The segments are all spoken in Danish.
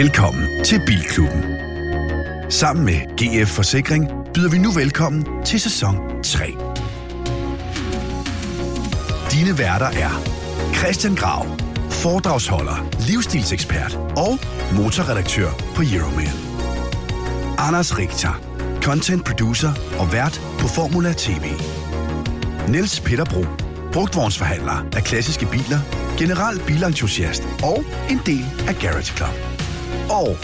Velkommen til Bilklubben. Sammen med GF Forsikring byder vi nu velkommen til sæson 3. Dine værter er Christian Grav, foredragsholder, livsstilsekspert og motorredaktør på Euroman. Anders Richter, content producer og vært på Formula TV. Niels Peter Bro, brugtvognsforhandler af klassiske biler, general bilentusiast og en del af Garage Club. Og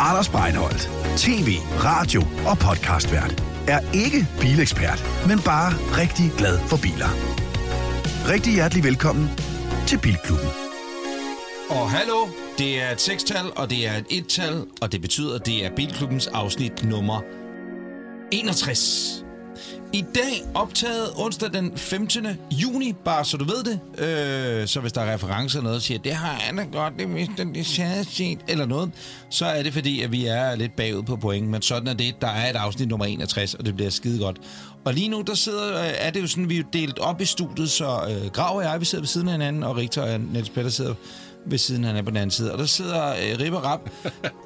Anders Breinholt, tv, radio og podcastvært, er ikke bilekspert, men bare rigtig glad for biler. Rigtig hjertelig velkommen til Bilklubben. Og hallo, det er et sekstal, og det er et ettal, og det betyder, at det er Bilklubbens afsnit nummer 61. I dag optaget onsdag den 15. juni, bare så du ved det. Øh, så hvis der er referencer eller noget, siger, det har Anna godt, det er den det set, eller noget, så er det fordi, at vi er lidt bagud på point. Men sådan er det. Der er et afsnit nummer 61, og det bliver skide godt. Og lige nu, der sidder, øh, er det jo sådan, vi er delt op i studiet, så øh, Grav og jeg, vi sidder ved siden af hinanden, og Rigtig og Niels Petter sidder ved siden, han er på den anden side. Og der sidder øh, Ribbe Rap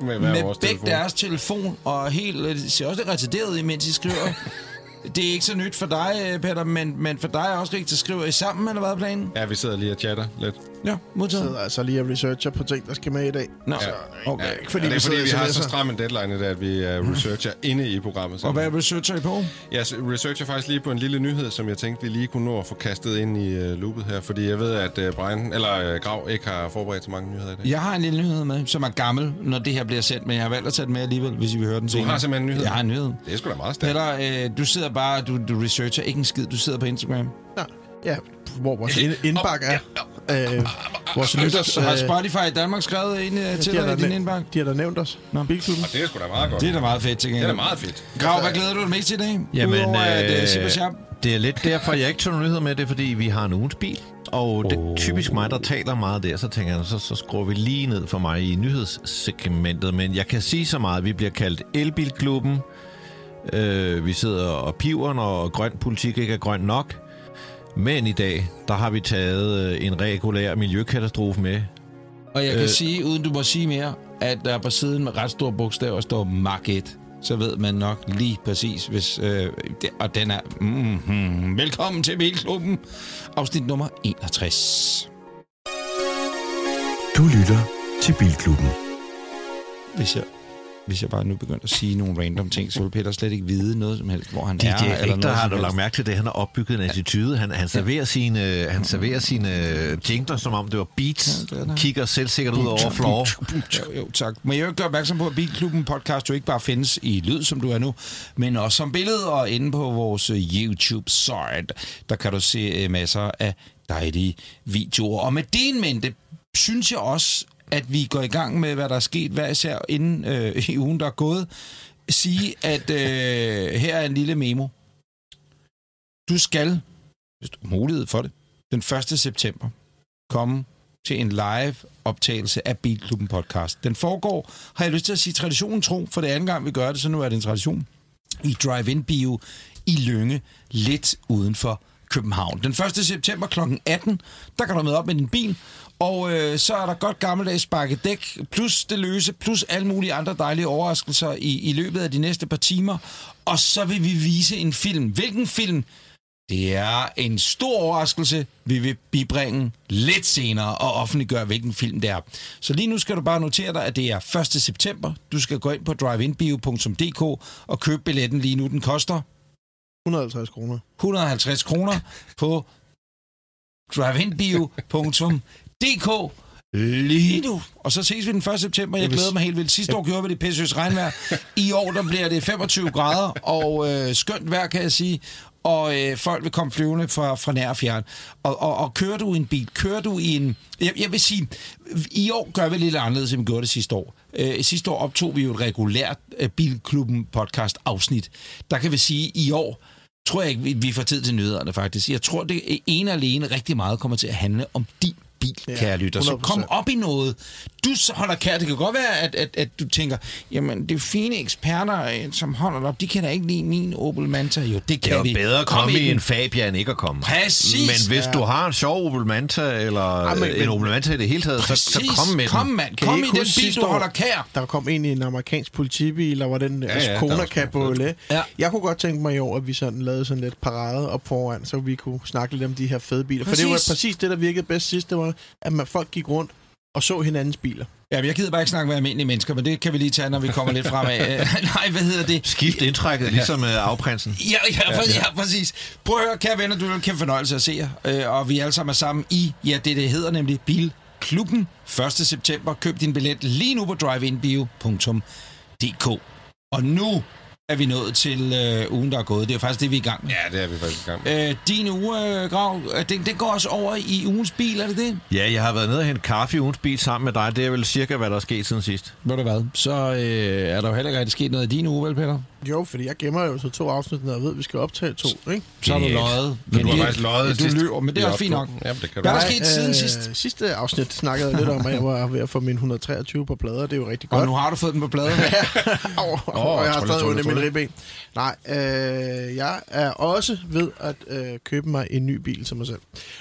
Med med, begge telefon. deres telefon, og helt, øh, ser også lidt retarderet imens de skriver. det er ikke så nyt for dig, øh, Peter, men, men for dig er også rigtigt. Skriver I sammen, eller hvad er planen? Ja, vi sidder lige og chatter lidt. Ja, modtaget. sidder altså lige og researcher på ting, der skal med i dag. Nå, Ja. okay. Ikke fordi ja, det er vi fordi, vi har så stram en deadline i dag, at vi uh, researcher inde i programmet. Så. Og hvad researcher I på? Jeg researcher faktisk lige på en lille nyhed, som jeg tænkte, vi lige kunne nå at få kastet ind i uh, loopet her. Fordi jeg ved, at uh, Brian, eller uh, Grav ikke har forberedt så mange nyheder i dag. Jeg har en lille nyhed med, som er gammel, når det her bliver sendt, men jeg har valgt at tage den med alligevel, hvis I vil høre den senere. har simpelthen en nyhed? Jeg har en nyhed. Det er sgu da meget stærkt. Peter, øh, du sidder bare, du, du researcher ikke en skid, du sidder på Instagram. Ja, ja, hvor vores ind- indbakke er. Øh, vores lytters... Så har øh, Spotify i Danmark skrevet ind øh, til dig i din indbakke? de har da nævnt os. Nå. Bilklubben. Og det er sgu da meget godt. Det er da meget fedt til det er gengæld. da meget fedt. Grav, hvad glæder du dig mest til i dag? Jamen, Udover at øh, øh, Sharp. det er lidt derfor, jeg ikke tog nyheder med det, er, fordi vi har en ugens bil. Og det er typisk mig, der taler meget der, så tænker jeg, så, så skruer vi lige ned for mig i nyhedssegmentet. Men jeg kan sige så meget, vi bliver kaldt Elbilklubben. Øh, vi sidder og piver, når grøn politik ikke er grøn nok. Men i dag, der har vi taget øh, en regulær miljøkatastrofe med. Og jeg kan øh, sige, uden du må sige mere, at der på siden med ret store bogstaver står Mark 1. Så ved man nok lige præcis, hvis... Øh, det, og den er... Mm-hmm. Velkommen til Bilklubben, afsnit nummer 61. Du lytter til Bilklubben. Hvis jeg, hvis jeg bare nu begynder at sige nogle random ting, så vil Peter slet ikke vide noget som helst, hvor han DJ er. eller Richter har du lagt mærke til det. Han har opbygget en attitude. Han, han serverer sine, han serverer sine jingler, som om det var beats. Ja, det er. Kigger selvsikkert ud over floor. Jo, jo, tak. Men jeg vil gøre opmærksom på, at Bilklubben podcast jo ikke bare findes i lyd, som du er nu, men også som billede og inde på vores øh, YouTube-site. Der kan du se øh, masser af dejlige videoer. Og med din mente, synes jeg også, at vi går i gang med, hvad der er sket hver især inden øh, i ugen, der er gået. Sige, at øh, her er en lille memo. Du skal, hvis du har mulighed for det, den 1. september komme til en live optagelse af Bilklubben podcast. Den foregår, har jeg lyst til at sige traditionen tro, for det anden gang, vi gør det, så nu er det en tradition, i Drive-In Bio i Lønge, lidt uden for København. Den 1. september kl. 18, der kan du med op med din bil, og øh, så er der godt gammeldags sparket dæk, plus det løse, plus alle mulige andre dejlige overraskelser i, i løbet af de næste par timer. Og så vil vi vise en film. Hvilken film? Det er en stor overraskelse, vi vil bibringe lidt senere og offentliggøre, hvilken film det er. Så lige nu skal du bare notere dig, at det er 1. september. Du skal gå ind på driveinbio.dk og købe billetten lige nu. Den koster 150 kroner. 150 kroner på driveinbio.dk lige nu. Og så ses vi den 1. september. Jeg glæder mig helt vildt. Sidste år gjorde vi det pissøs regnvejr. I år der bliver det 25 grader og øh, skønt vejr, kan jeg sige. Og øh, folk vil komme flyvende fra, fra nær og fjern. Og, og, og kører du i en bil, kører du i en... Jeg, jeg vil sige, i år gør vi lidt anderledes, end vi gjorde det sidste år. Øh, sidste år optog vi jo et regulært øh, Bilklubben podcast afsnit. Der kan vi sige, i år tror jeg ikke, vi- vi får tid til nyhederne faktisk. Jeg tror, det ene og alene rigtig meget kommer til at handle om din bil. Ja, ja, kære lytter. Så 100%. kom op i noget. Du holder kære. Det kan godt være, at, at, at du tænker, jamen, det er fine eksperter, øh, som holder det op. De kan da ikke lide min Opel Manta. Jo, det Det kan er jo vi. bedre at Kom komme i den. en Fabia, end ikke at komme. Præcis. Men hvis du har en sjov Opel Manta, eller Ej, men- en Opel Manta i det hele taget, så, så Præcis. kom med Kom, den. mand. Kan I Kom i den bil, du holder kær. Der kom ind i en amerikansk politibil, der var den Ja, ja, ja, Kona Cabriolet. Ja. Jeg kunne godt tænke mig i år, at vi sådan lavede sådan lidt parade op foran, så vi kunne snakke lidt om de her fede biler. For det var Præcis. præcis det, der virkede bedst sidst, det var, at man, folk gik rundt og så hinandens biler. Ja, jeg gider bare ikke snakke med almindelige mennesker, men det kan vi lige tage, når vi kommer lidt fremad. Øh, Nej, hvad hedder det? Skift indtrækket, ligesom uh, afprinsen. Ja, ja, ja, ja, præcis. Prøv at høre, kære venner, du er en kæmpe fornøjelse at se jer. Øh, og vi alle sammen er sammen i, ja, det det hedder nemlig Bilklubben. 1. september. Køb din billet lige nu på driveinbio.dk. Og nu er vi nået til øh, ugen, der er gået. Det er faktisk det, vi er i gang med. Ja, det er vi faktisk i gang med. Øh, din uge, øh, Grav, øh, den, den går også over i ugens bil, er det det? Ja, jeg har været nede og hente kaffe i ugens bil sammen med dig. Det er vel cirka, hvad der er sket siden sidst. Ved du hvad? Så øh, er der jo heller ikke rigtig sket noget i din uge, vel, Peter? Jo, fordi jeg gemmer jo så to afsnit, når jeg ved, at vi skal optage to, ikke? Så har du løjet. Men du har faktisk løjet Du sidst. lyver, men det er fint nok. Jamen, det kan Hvad er der sket siden sidst? Sidste afsnit snakkede jeg lidt om, at jeg var ved at få min 123 på plader. Det er jo rigtig Og godt. nu har du fået den på plade. Au, Åh, og jeg har stadig ondt i min ribben. Nej, øh, jeg er også ved at øh, købe mig en ny bil til mig selv.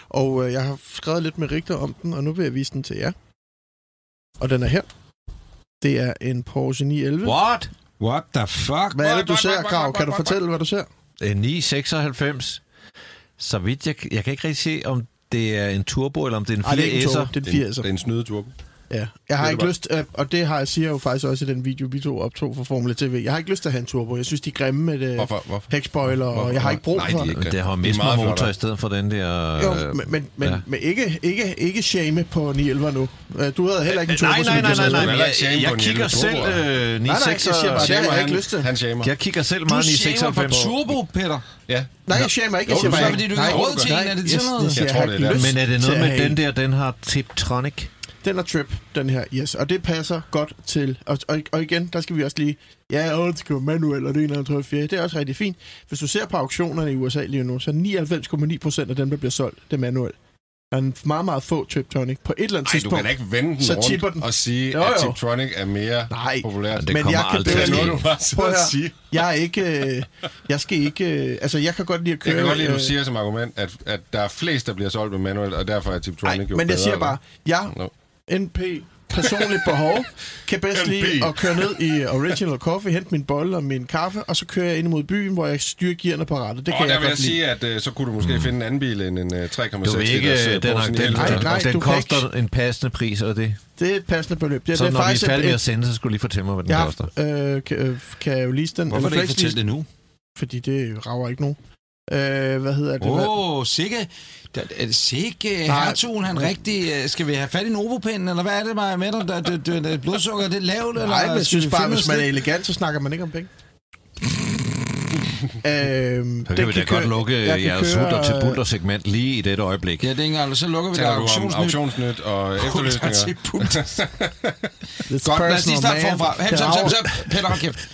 Og øh, jeg har skrevet lidt med Rigter om den, og nu vil jeg vise den til jer. Og den er her. Det er en Porsche 911. What? What the fuck? Hvad er det, du ser, Grav? Kan du fortælle, hvad du ser? En 996. Så vidt jeg... Jeg kan ikke rigtig se, om det er en turbo, eller om det er en 4 Nej, det er en S'er. tog, det er en 80'er. Det en snydeturbo. Ja. Jeg har ikke det lyst, øh, og det har jeg siger jeg jo faktisk også i den video, vi to optog for Formel TV. Jeg har ikke lyst til at have en turbo. Jeg synes, de er grimme med det Hvorfor? Hvorfor? hækspoiler, og jeg har ikke brug Nej, for de er det. ikke. Det har meget motor i stedet for den der... Jo, øh, men, men, men, ja. men ikke, ikke, ikke shame på 911 nu. Øh, Du havde heller ikke en turbo, Nej, nej, nej, nej, nej, Du heller jeg, jeg, kigger selv øh, nej, jeg siger bare, 996. det har jeg han, ikke lyst til. Han shamer. Jeg kigger selv Du meget shamer på 996. turbo, Peter. Ja. Nej, jeg shamer ikke. Jeg du bare, siger, ikke- fordi du ikke har nej, råd til nej, en. Er det sådan noget? jeg tror, har det er Men er det noget med den der, den har Tiptronic? Den er trip, den her, yes. Og det passer godt til... Og, og, og igen, der skal vi også lige... Ja, åh, det skal være manuel, og det er 51 Det er også rigtig fint. Hvis du ser på auktionerne i USA lige nu, så er 99,9 procent af dem, der bliver solgt, det er manuel. Der er en meget, meget få Triptonic. På et eller andet Ej, du tidspunkt... kan da ikke vende den så rundt tipper den. og sige, Jo, at jo. Tiptronic er mere Nej, populært. det men kommer jeg kan aldrig det er til at noget, du bare sidder at og siger. Jeg er ikke... øh, Jeg skal ikke... øh, Altså, jeg kan godt lide at køre... Jeg kan godt lide, at du øh, siger som argument, at, at der er flest, der bliver solgt med manuel, og derfor er Tiptronic Nej, jo men bedre. jeg siger eller? bare, jeg, Nå. NP, personligt behov, kan bedst NP. lide at køre ned i Original Coffee, hente min bolle og min kaffe, og så kører jeg ind imod byen, hvor jeg styrer gearne på rattet. Det kan Og der jeg vil jeg sige, at øh, så kunne du måske finde en anden bil end en øh, 3,6 Du vil ikke, liters, øh, den, har, den, 911. Nej, nej, den koster en passende pris, og det. Det er et passende beløb. Det, Så det er når vi er faktisk færdige med at sende, så skulle du lige fortælle mig, hvad den jeg koster. øh, kan, øh, kan jeg jo lise den. Hvorfor ikke fortælle det nu? Fordi det rager ikke nogen. Øh, hvad hedder det? Åh, oh, sikke. Er det Sikke, hertugen, han rigtig... øh, Skal vi have fat i Novopen, eller hvad er det bare med dig? Der, det, det, det, blodsukker, det er lavt, eller... Nej, men jeg synes bare, hvis man er elegant, så snakker man ikke om penge. øhm, Så kan vi da godt lukke jeres køre, sutter til øh, bulter segment lige i dette øjeblik. Ja, det er ikke engang, så lukker vi der om auktionsnyt. auktionsnyt og til efterløsninger? pulter. It's Godt, lad os lige starte forfra. Hem, Det hem, rager- hem, hem. Peter, hold kæft.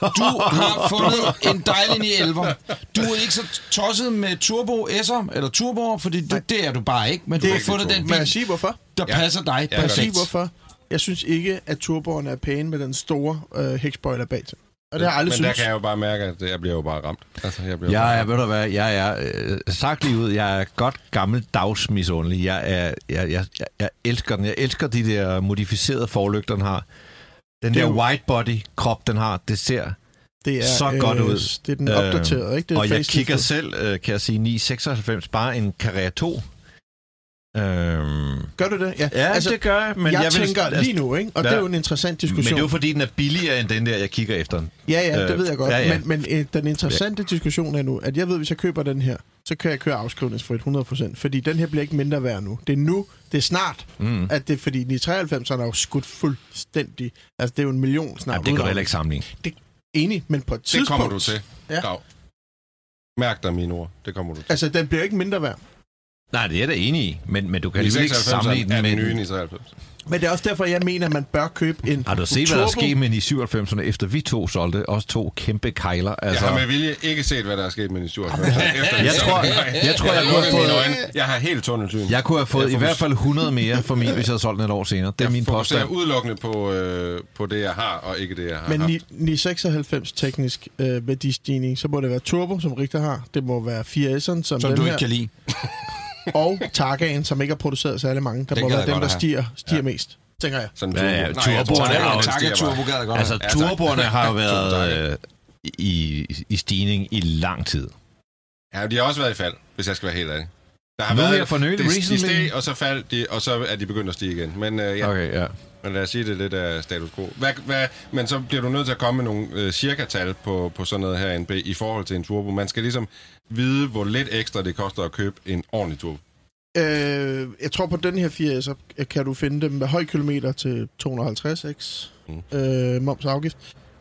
Du har fundet en dejlig 911. Du er ikke så tosset med turbo S'er, eller turboer, fordi du, det er du bare ikke, men du Det har er fundet den bil, sige, hvorfor? der Ja. passer dig Ja, jeg sige, perfekt. hvorfor? Jeg synes ikke, at turboerne er pæne med den store øh, hækspoiler bag til. Og det har jeg aldrig Men der synes. kan jeg jo bare mærke, at jeg bliver jo bare ramt. Altså, jeg bliver Jeg bare er, ved du hvad, jeg er, øh, sagt lige ud, jeg er godt gammel dagsmisundelig. Jeg, er, jeg, jeg, jeg, jeg elsker den. Jeg elsker de der modificerede forlygter, den har. Den Det er der jo- white body krop, den har, det ser det er, så godt ud. Det er den Øh, opdaterede, ikke? Det er og jeg kigger selv, øh, kan jeg sige, 996, bare en Carrera 2. Øhm, Gør du det? Ja, ja, altså, det gør jeg, men jeg, jeg, vil, tænker altså, lige nu, ikke? Og Ja. det er jo en interessant Men diskussion. det er jo fordi, den er billigere end den der, jeg kigger efter den. Ja, ja, det Øh, ved jeg godt. ja, ja. Men, men øh, den interessante diskussion er nu, at jeg ved, hvis jeg køber den her, så kan jeg køre afskrivningsfrit 100%, fordi den her bliver ikke mindre værd nu. Det er nu, det er snart, Mm. at det, fordi 993 er jo skudt fuldstændig. Altså, det er jo en million snart. Jamen, det kan du heller ikke sammenligne. Enig, men på et Det tidspunkt... kommer du til, Ja. Grav. Mærk dig mine ord. Det kommer du til. Altså, den bliver ikke mindre værd. Nej, det er jeg da enig i, men, men du kan I alligevel ikke 96 sammenligne den den med... nye den. i 93. Men det er også derfor, jeg mener, at man bør købe en Har du set, hvad der er turbo. sket med i 97'erne, efter vi to solgte os to kæmpe kejler? Jeg Altså, har med vilje ikke set, hvad der er sket med de 97. Efter Jeg tror- jeg tror, jeg har kunne have fået- øjne. Jeg har helt tunnelsyn. jeg kunne have fået Jeg i hvert fald 100 mere for min, hvis jeg havde solgt den et år senere. Det er jeg min påstand. udelukkende på, øh, på det, jeg har, og ikke det, jeg har Men haft. ni- 996 teknisk øh, værdistigning, så må det være Turbo, som Richter har. Det må være 4S'eren, som, Som den du her. ikke kan lide. Og Targaen, som ikke har produceret særlig mange. Der Den må være dem, der stiger, stiger ja. mest, tænker jeg. Sådan Ja, ja, turbo. Nej, jeg tror, turboen den er jo- Altså, turboerne har jo været øh, i, i stigning i lang tid. Ja, de har også været i fald, hvis jeg skal være helt ærlig. Der har Nu været, her for nylig, de, de steg, og så faldt de, og så er de begyndt at stige igen. Men øh, ja. Okay, ja. Men lad os sige, det er lidt af status quo. Hvad, hvad, men så bliver du nødt til at komme med nogle øh, cirka-tal på, på sådan noget her NB i forhold til en turbo. Man skal ligesom vide, hvor lidt ekstra det koster at købe en ordentlig turbo. Øh, jeg tror på den her 4S'er kan du finde dem med høj kilometer til 250x Mm. øh, moms og afgift,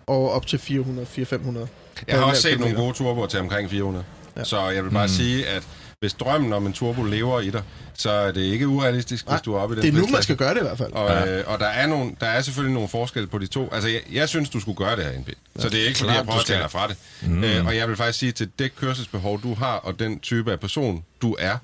og op til 400, 400-500. Jeg har også set kilometer. nogle gode turboer til omkring 400. Ja. Ja. Så jeg vil bare mm. sige, at hvis drømmen om en turbo lever i dig, så er det ikke urealistisk, Nej, hvis du er oppe i den Det er nu, man skal gøre det i hvert fald. Og, ja. øh, og der, er nogle, der er selvfølgelig nogle forskelle på de to. Altså, jeg, jeg synes, du skulle gøre det her, NB. Så det er ikke, fordi jeg prøver du at tale fra det. Mm. Øh, og jeg vil faktisk sige, til det kørselsbehov, du har, og den type af person, du er,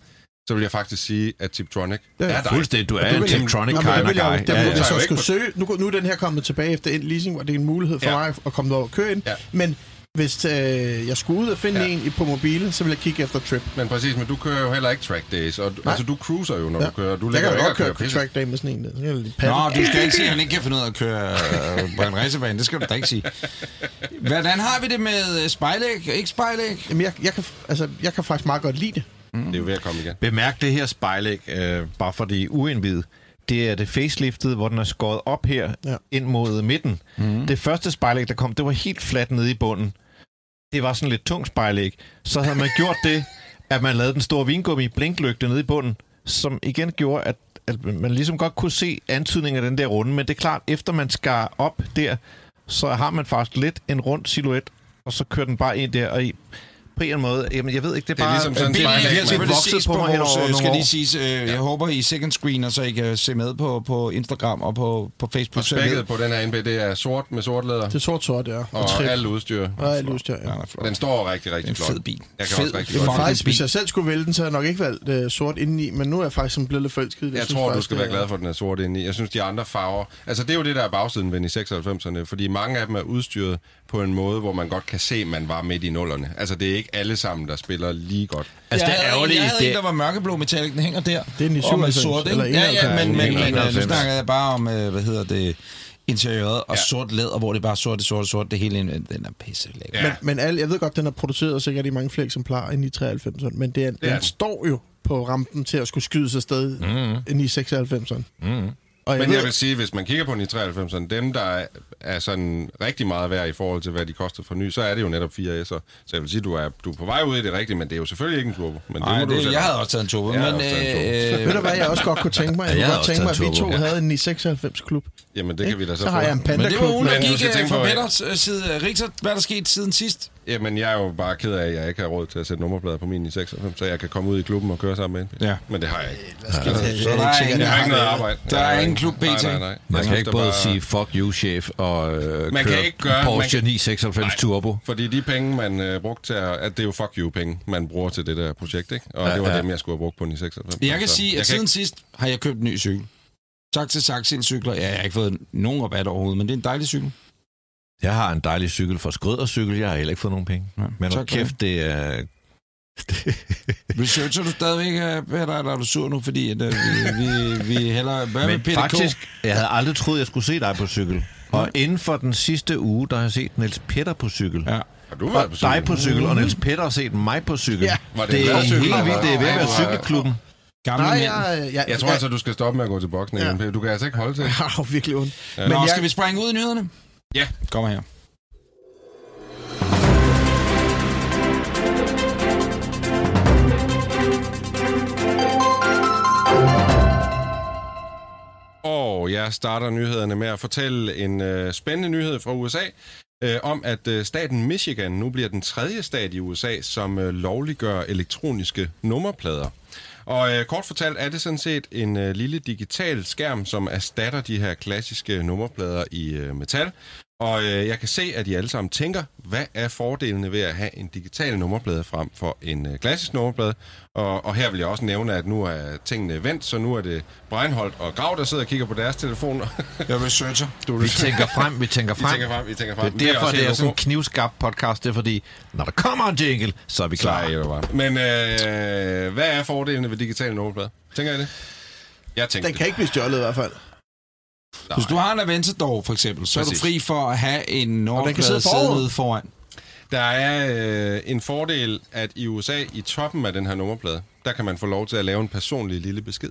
så vil jeg faktisk sige, at Tiptronic Ja, er dig. Fuldstændig. Du er en Tiptronic vil jeg, guy. det Ja, ja, ja. jeg så skulle søge. Nu, nu er den her kommet tilbage efter en leasing, hvor det er en mulighed for Ja. mig at komme over og køre ind. Ja. Men hvis øh, jeg skulle ud og finde Ja. en i- på mobile, så vil jeg kigge efter Trip. Men præcis, men du kører jo heller ikke track days. Og, Nej. altså, du cruiser jo, når Ja. du kører. Du Jeg kan jo ikke køre pisse. track day med sådan en. der. Så kan lige Nå, du skal ikke sige, at han ikke kan finde ud af at køre øh, på en racerbane. Det skal du da ikke sige. Hvordan har vi det med øh, spejlæg? Ikke spejlæg? Jamen, jeg, jeg, kan, altså, jeg kan faktisk meget godt lide det. Det er jo ved at komme igen. Bemærk det her spejlæg, øh, bare for de uindvidede. Det er det faceliftet, hvor den er skåret op her ja. ind mod midten. Mm. Det første spejlæg, der kom, det var helt fladt nede i bunden. Det var sådan lidt tungt spejlæg. Så havde man gjort det, at man lavede den store vingummi blinklygte nede i bunden, som igen gjorde, at, at man ligesom godt kunne se antydningen af den der runde. Men det er klart, efter man skar op der, så har man faktisk lidt en rund silhuet, og så kører den bare ind der, og i, på en eller anden måde, jamen jeg ved ikke, det er Det er bare... ligesom sådan en bilen er spejlæg, virkelig man- vokset på mig over øh, nogle skal lige siges, øh, jeg håber I second screener, så I kan se med på, på Instagram og på, på Facebook. Og jeg spækket på den her NB, det er sort med sort læder. Det er sort-sort, ja. Og Trip. alt udstyr. Og alt udstyr, ja. Ja, den står rigtig, Det rigtig en flot. fed bil. Jeg kan Fed, også rigtig fed godt faktisk, hvis jeg selv skulle vælge den, så havde jeg nok ikke valgt øh, sort indeni, men nu er jeg faktisk sådan blevet lidt forelsket i det. Jeg synes tror, du skal det være er- glad for, at den er sort indeni. Jeg synes, de andre farver... Altså, det er jo det, der er bagsiden ved i 96'erne, fordi mange af dem er udstyret på en måde, hvor man godt kan se, at man var midt i nullerne. Altså, det er ikke alle sammen, der spiller lige godt. Altså, jeg det er ærgerligt, jeg havde det- en, der var mørkeblå metallic, den hænger der. Det er den i Og med 97, sort, ikke? eller Ja, ja, 91. men, men, men nu 91. snakker jeg bare om, øh, hvad hedder det, interiøret og Ja. sort læder, hvor det er bare sort, sort, sort, det hele, den er pisse lækker. Ja. Men, men alle, jeg ved godt, den er produceret sikkert i mange flere eksemplarer end i 93'erne, men det er, den, er den. står jo på rampen til at skulle skydes afsted mm. end i 96'erne. Mm. Og jeg Men ved, jeg vil sige, hvis man kigger på den i 93'erne, dem, der er, sådan rigtig meget værd i forhold til, hvad de koster for ny, så er det jo netop 4S'er. Så jeg vil sige, du er, du er på vej ud i det rigtige, men det er jo selvfølgelig ikke en turbo. Men må du det, selv- jeg havde også taget en turbo, Jeg men... en turbo. Øh, ved du hvad, jeg også godt kunne tænke mig? Jeg jeg kunne godt også tænke mig, at vi to havde en i 96-klub. Jamen, det kan vi da så, Så har jeg en men det var ugen, der gik øh, fra Petters øh, side. Richter, hvad er der sket siden sidst? Jamen, jeg er jo bare ked af, at jeg ikke har råd til at sætte nummerplader på min i 96, så jeg kan komme ud i klubben og køre sammen med en. Ja. Men det har jeg ikke. Så det er ikke Jeg har ikke noget det. arbejde. Der er ingen klub Nej, PT. nej, nej. Man Jeg kan ikke der både bare- sige fuck you, chef, og øh, Man kan køre ikke gøre- Porsche man- 996 Turbo. Fordi de penge, man øh, brugte til at... at det er jo fuck you-penge, man bruger til det der projekt, ikke? Og Ja, det var ja. dem, jeg skulle have brugt på den i 96. Jeg kan Så sige, at siden sidst har jeg købt en ny cykel. Tak til Saxil cykler. Ja, jeg har ikke fået nogen rabat overhovedet, men det er en dejlig cykel. Jeg har en dejlig cykel fra Skrøder cykel. Jeg har heller ikke fået nogen penge. Ja, Men tak for kæft, det er... Researcher du stadigvæk, Peter, eller er du sur nu, fordi at, øh, vi, vi, vi heller... Hvad med Men PDK? faktisk, jeg havde aldrig troet, jeg skulle se dig på cykel. Og inden for den sidste uge, der har jeg set Niels Petter på cykel. Ja. Har du Og været på dig cykel? på cykel, og Niels Petter har set mig på cykel. Ja. Var det det, er helt vildt, det er ved at være cykelklubben. Gamle Nej, mænd. jeg, jeg, Jeg tror altså, du skal stoppe med at gå til boksning. Ja. Du kan altså ikke holde til. jeg har jo virkelig ondt. Ja. Men Nå, jeg, skal vi springe ud i nyhederne? Ja. Kom her. Og jeg starter nyhederne med at fortælle en øh, spændende nyhed fra USA. øh, om, at øh, staten Michigan nu bliver den tredje stat i USA, som øh, lovliggør elektroniske nummerplader. Og øh, kort fortalt er det sådan set en øh, lille digital skærm, som erstatter de her klassiske nummerplader i øh, metal. Og øh, jeg kan se, at I alle sammen tænker, hvad er fordelene ved at have en digital nummerplade frem for en øh, klassisk nummerplade? Og, og her vil jeg også nævne, at nu er tingene vendt, så nu er det Breinholt og Grav, der sidder og kigger på deres telefoner. Jeg researcher. Vi tænker frem, vi tænker frem. tænker frem, I tænker frem. Det er derfor, det er helt sådan en knivskarp podcast. Det er fordi, når der kommer en jingle, så er vi Så er klar. Jo bare. Men øh, hvad er fordelene ved digital nummerplade? Tænker I det? Jeg tænker Den kan ikke blive stjålet i hvert fald. Hvis du har en Aventador, for eksempel, så er du Præcis. fri for at have en nummerplade sidde siddende foran. Der er øh, en fordel, at i USA, i toppen af den her nummerplade, der kan man få lov til at lave en personlig lille besked,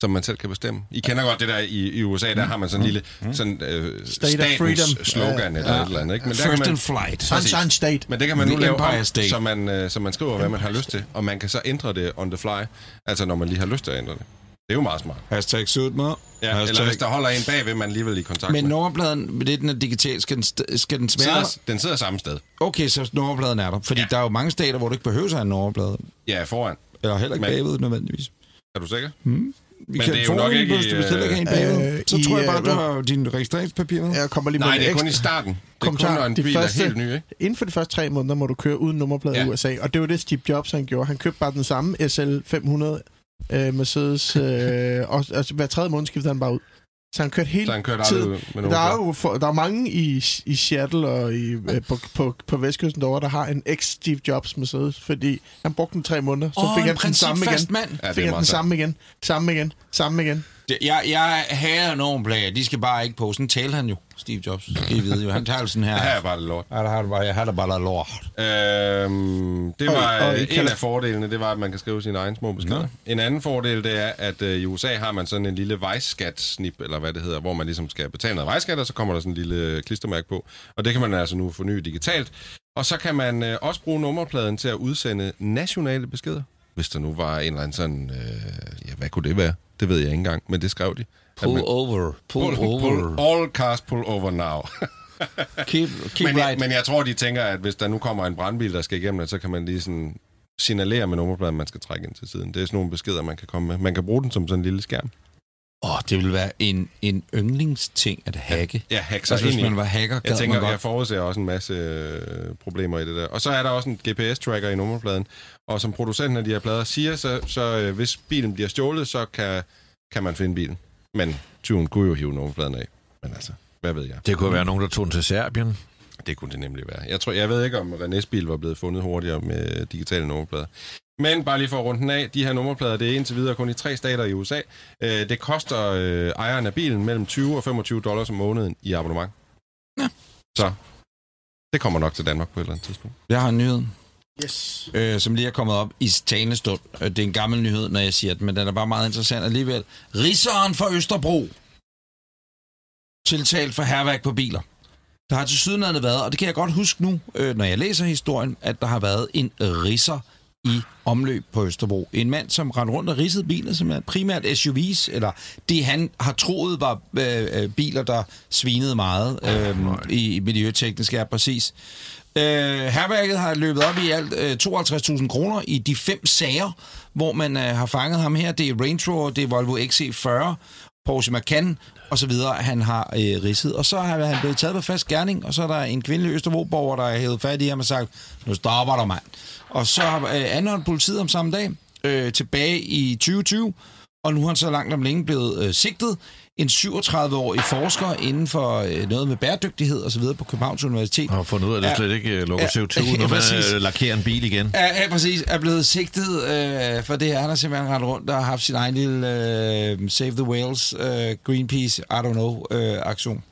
som man selv kan bestemme. I kender godt det der i, i USA, der har man sådan en lille sådan, øh, State statens freedom. slogan Ja, eller ja. et eller andet. Ikke? Men der First man, in flight. Sunshine State. Men det kan man nu lave om, State. så man, øh, så man skriver, hvad man har lyst til, og man kan så ændre det on the fly, altså når man lige har lyst til at ændre det. Det er jo meget smart. Hashtag sødt med. Ja, eller hvis der holder en bagved, man alligevel i kontakt Men med. nummerpladen, det den er digital, skal den, skal den svære? Sidder, den sidder samme sted. Okay, så nummerpladen er der. Fordi Ja. der er jo mange stater, hvor du ikke behøver at have en nummerplade. Ja, foran. Eller heller ikke Men- bagved nødvendigvis. Er du sikker? Vi Men kan det er jo nok ikke hvis i, du bestiller ikke en øh, bagved. Så i, tror jeg bare, øh, du har dine registreringspapirer med. Jeg kommer lige med Nej, det er kun i starten. Det er kun, kommentar. når en De bil første- er helt ny, ikke? Inden for de første tre måneder må du køre uden nummerplade Ja. i USA, og det var det Steve Jobs han gjorde. Han købte bare den samme SL 500 øh, Mercedes, øh, og altså, hver tredje måned skiftede han bare ud. Så han kørte hele Så han kørte tiden. ud med Der er jo for, der er mange i, i Seattle og i, øh, på, på, på vestkysten derovre, der har en ex-Steve Jobs Mercedes, fordi han brugte den tre måneder, så Åh, fik han den samme igen. mand. Ja, Fik han den samme igen, samme igen, samme igen. Det- Jeg, jeg hader nummerplader. De skal bare ikke på. Sådan talte han jo, Steve Jobs. Skal I vide jo. Han taler sådan her. Det her er bare lort. Ja, der har det bare, jeg har det bare lort. Øhm, det Og- var og øh, en af fordelene, det var, at man kan skrive sine egne små beskeder. Nå. En anden fordel, det er, at øh, i USA har man sådan en lille vejskat-snip, eller hvad det hedder, hvor man ligesom skal betale noget vejskat, og så kommer der sådan en lille klistermærke på. Og det kan man altså nu forny digitalt. Og så kan man øh, også bruge nummerpladen til at udsende nationale beskeder. Hvis der nu var en eller anden sådan... Øh, ja, hvad kunne det være? Det ved jeg ikke engang, men det skrev de. Pull man- over. Pull, Pull, over. pull, all cars pull over now. Keep, keep men, right. jeg, men jeg tror, de tænker, at hvis der nu kommer en brandbil, der skal igennem så kan man lige sådan signalere med nummerpladen, man skal trække ind til siden. Det er sådan nogle beskeder, man kan komme med. Man kan bruge den som sådan en lille skærm. Åh, det ville være en, en yndlingsting at hacke. Ja, hack sig Altså, hvis man var hacker, Jeg tænker, man godt. jeg forudser også en masse øh, problemer i det der. Og så er der også en GPS-tracker i nummerpladen. Og som producenten af de her plader siger, så, så øh, hvis bilen bliver stjålet, så kan, kan man finde bilen. Men tyven kunne jo hive nummerpladen af. Men altså, hvad ved jeg? Det kunne være nogen, der tog den til Serbien. Det kunne det nemlig være. Jeg, tror, jeg ved ikke, om Renés bil var blevet fundet hurtigere med digitale nummerplader. Men bare lige for at runde den af, de her nummerplader, det er indtil videre kun i tre stater i USA. Øh, det koster øh, ejeren af bilen mellem 20 og 25 dollars om måneden i abonnement. Ja. Så det kommer nok til Danmark på et eller andet tidspunkt. Jeg har en nyhed, Yes. øh, som lige er kommet op i talende stund. Øh, Det er en gammel nyhed, når jeg siger det, men den er bare meget interessant alligevel. Rigseren for Østerbro. Tiltalt for herværk på biler. Der har til sydenlandet været, og det kan jeg godt huske nu, øh, når jeg læser historien, at der har været en risser i omløb på Østerbro. En mand, som rendte rundt og ridsede biler, som er primært SUV's, eller det han har troet var øh, øh, biler, der svinede meget øh, i, i miljøteknisk er præcis. Øh, herværket har løbet op i alt øh, 52.000 kroner i de fem sager, hvor man øh, har fanget ham her. Det er Range Rover, det er Volvo XC40, Porsche Macan og så videre, han har øh, ridset. Og så har han blevet taget på fast gerning, og så er der en kvindelig Østerbro-borger, der har hævet fat i ham og sagt, nu stopper der, mand. Og så har øh, anholdt politiet om samme dag, øh, tilbage i 2020, og nu er han så langt om længe blevet øh, sigtet. En 37-årig forsker inden for øh, noget med bæredygtighed og så videre på Københavns Universitet. Og har fundet ud af, at det Ja. slet ikke øh, lukker Ja, CO2, ja, når man præcis. øh, lakerer en bil igen. Ja, ja, præcis. Er blevet sigtet øh, for det her. Han har simpelthen rendt rundt og har haft sin egen lille øh, Save the Whales, øh, Greenpeace, I don't know, øh, aktion.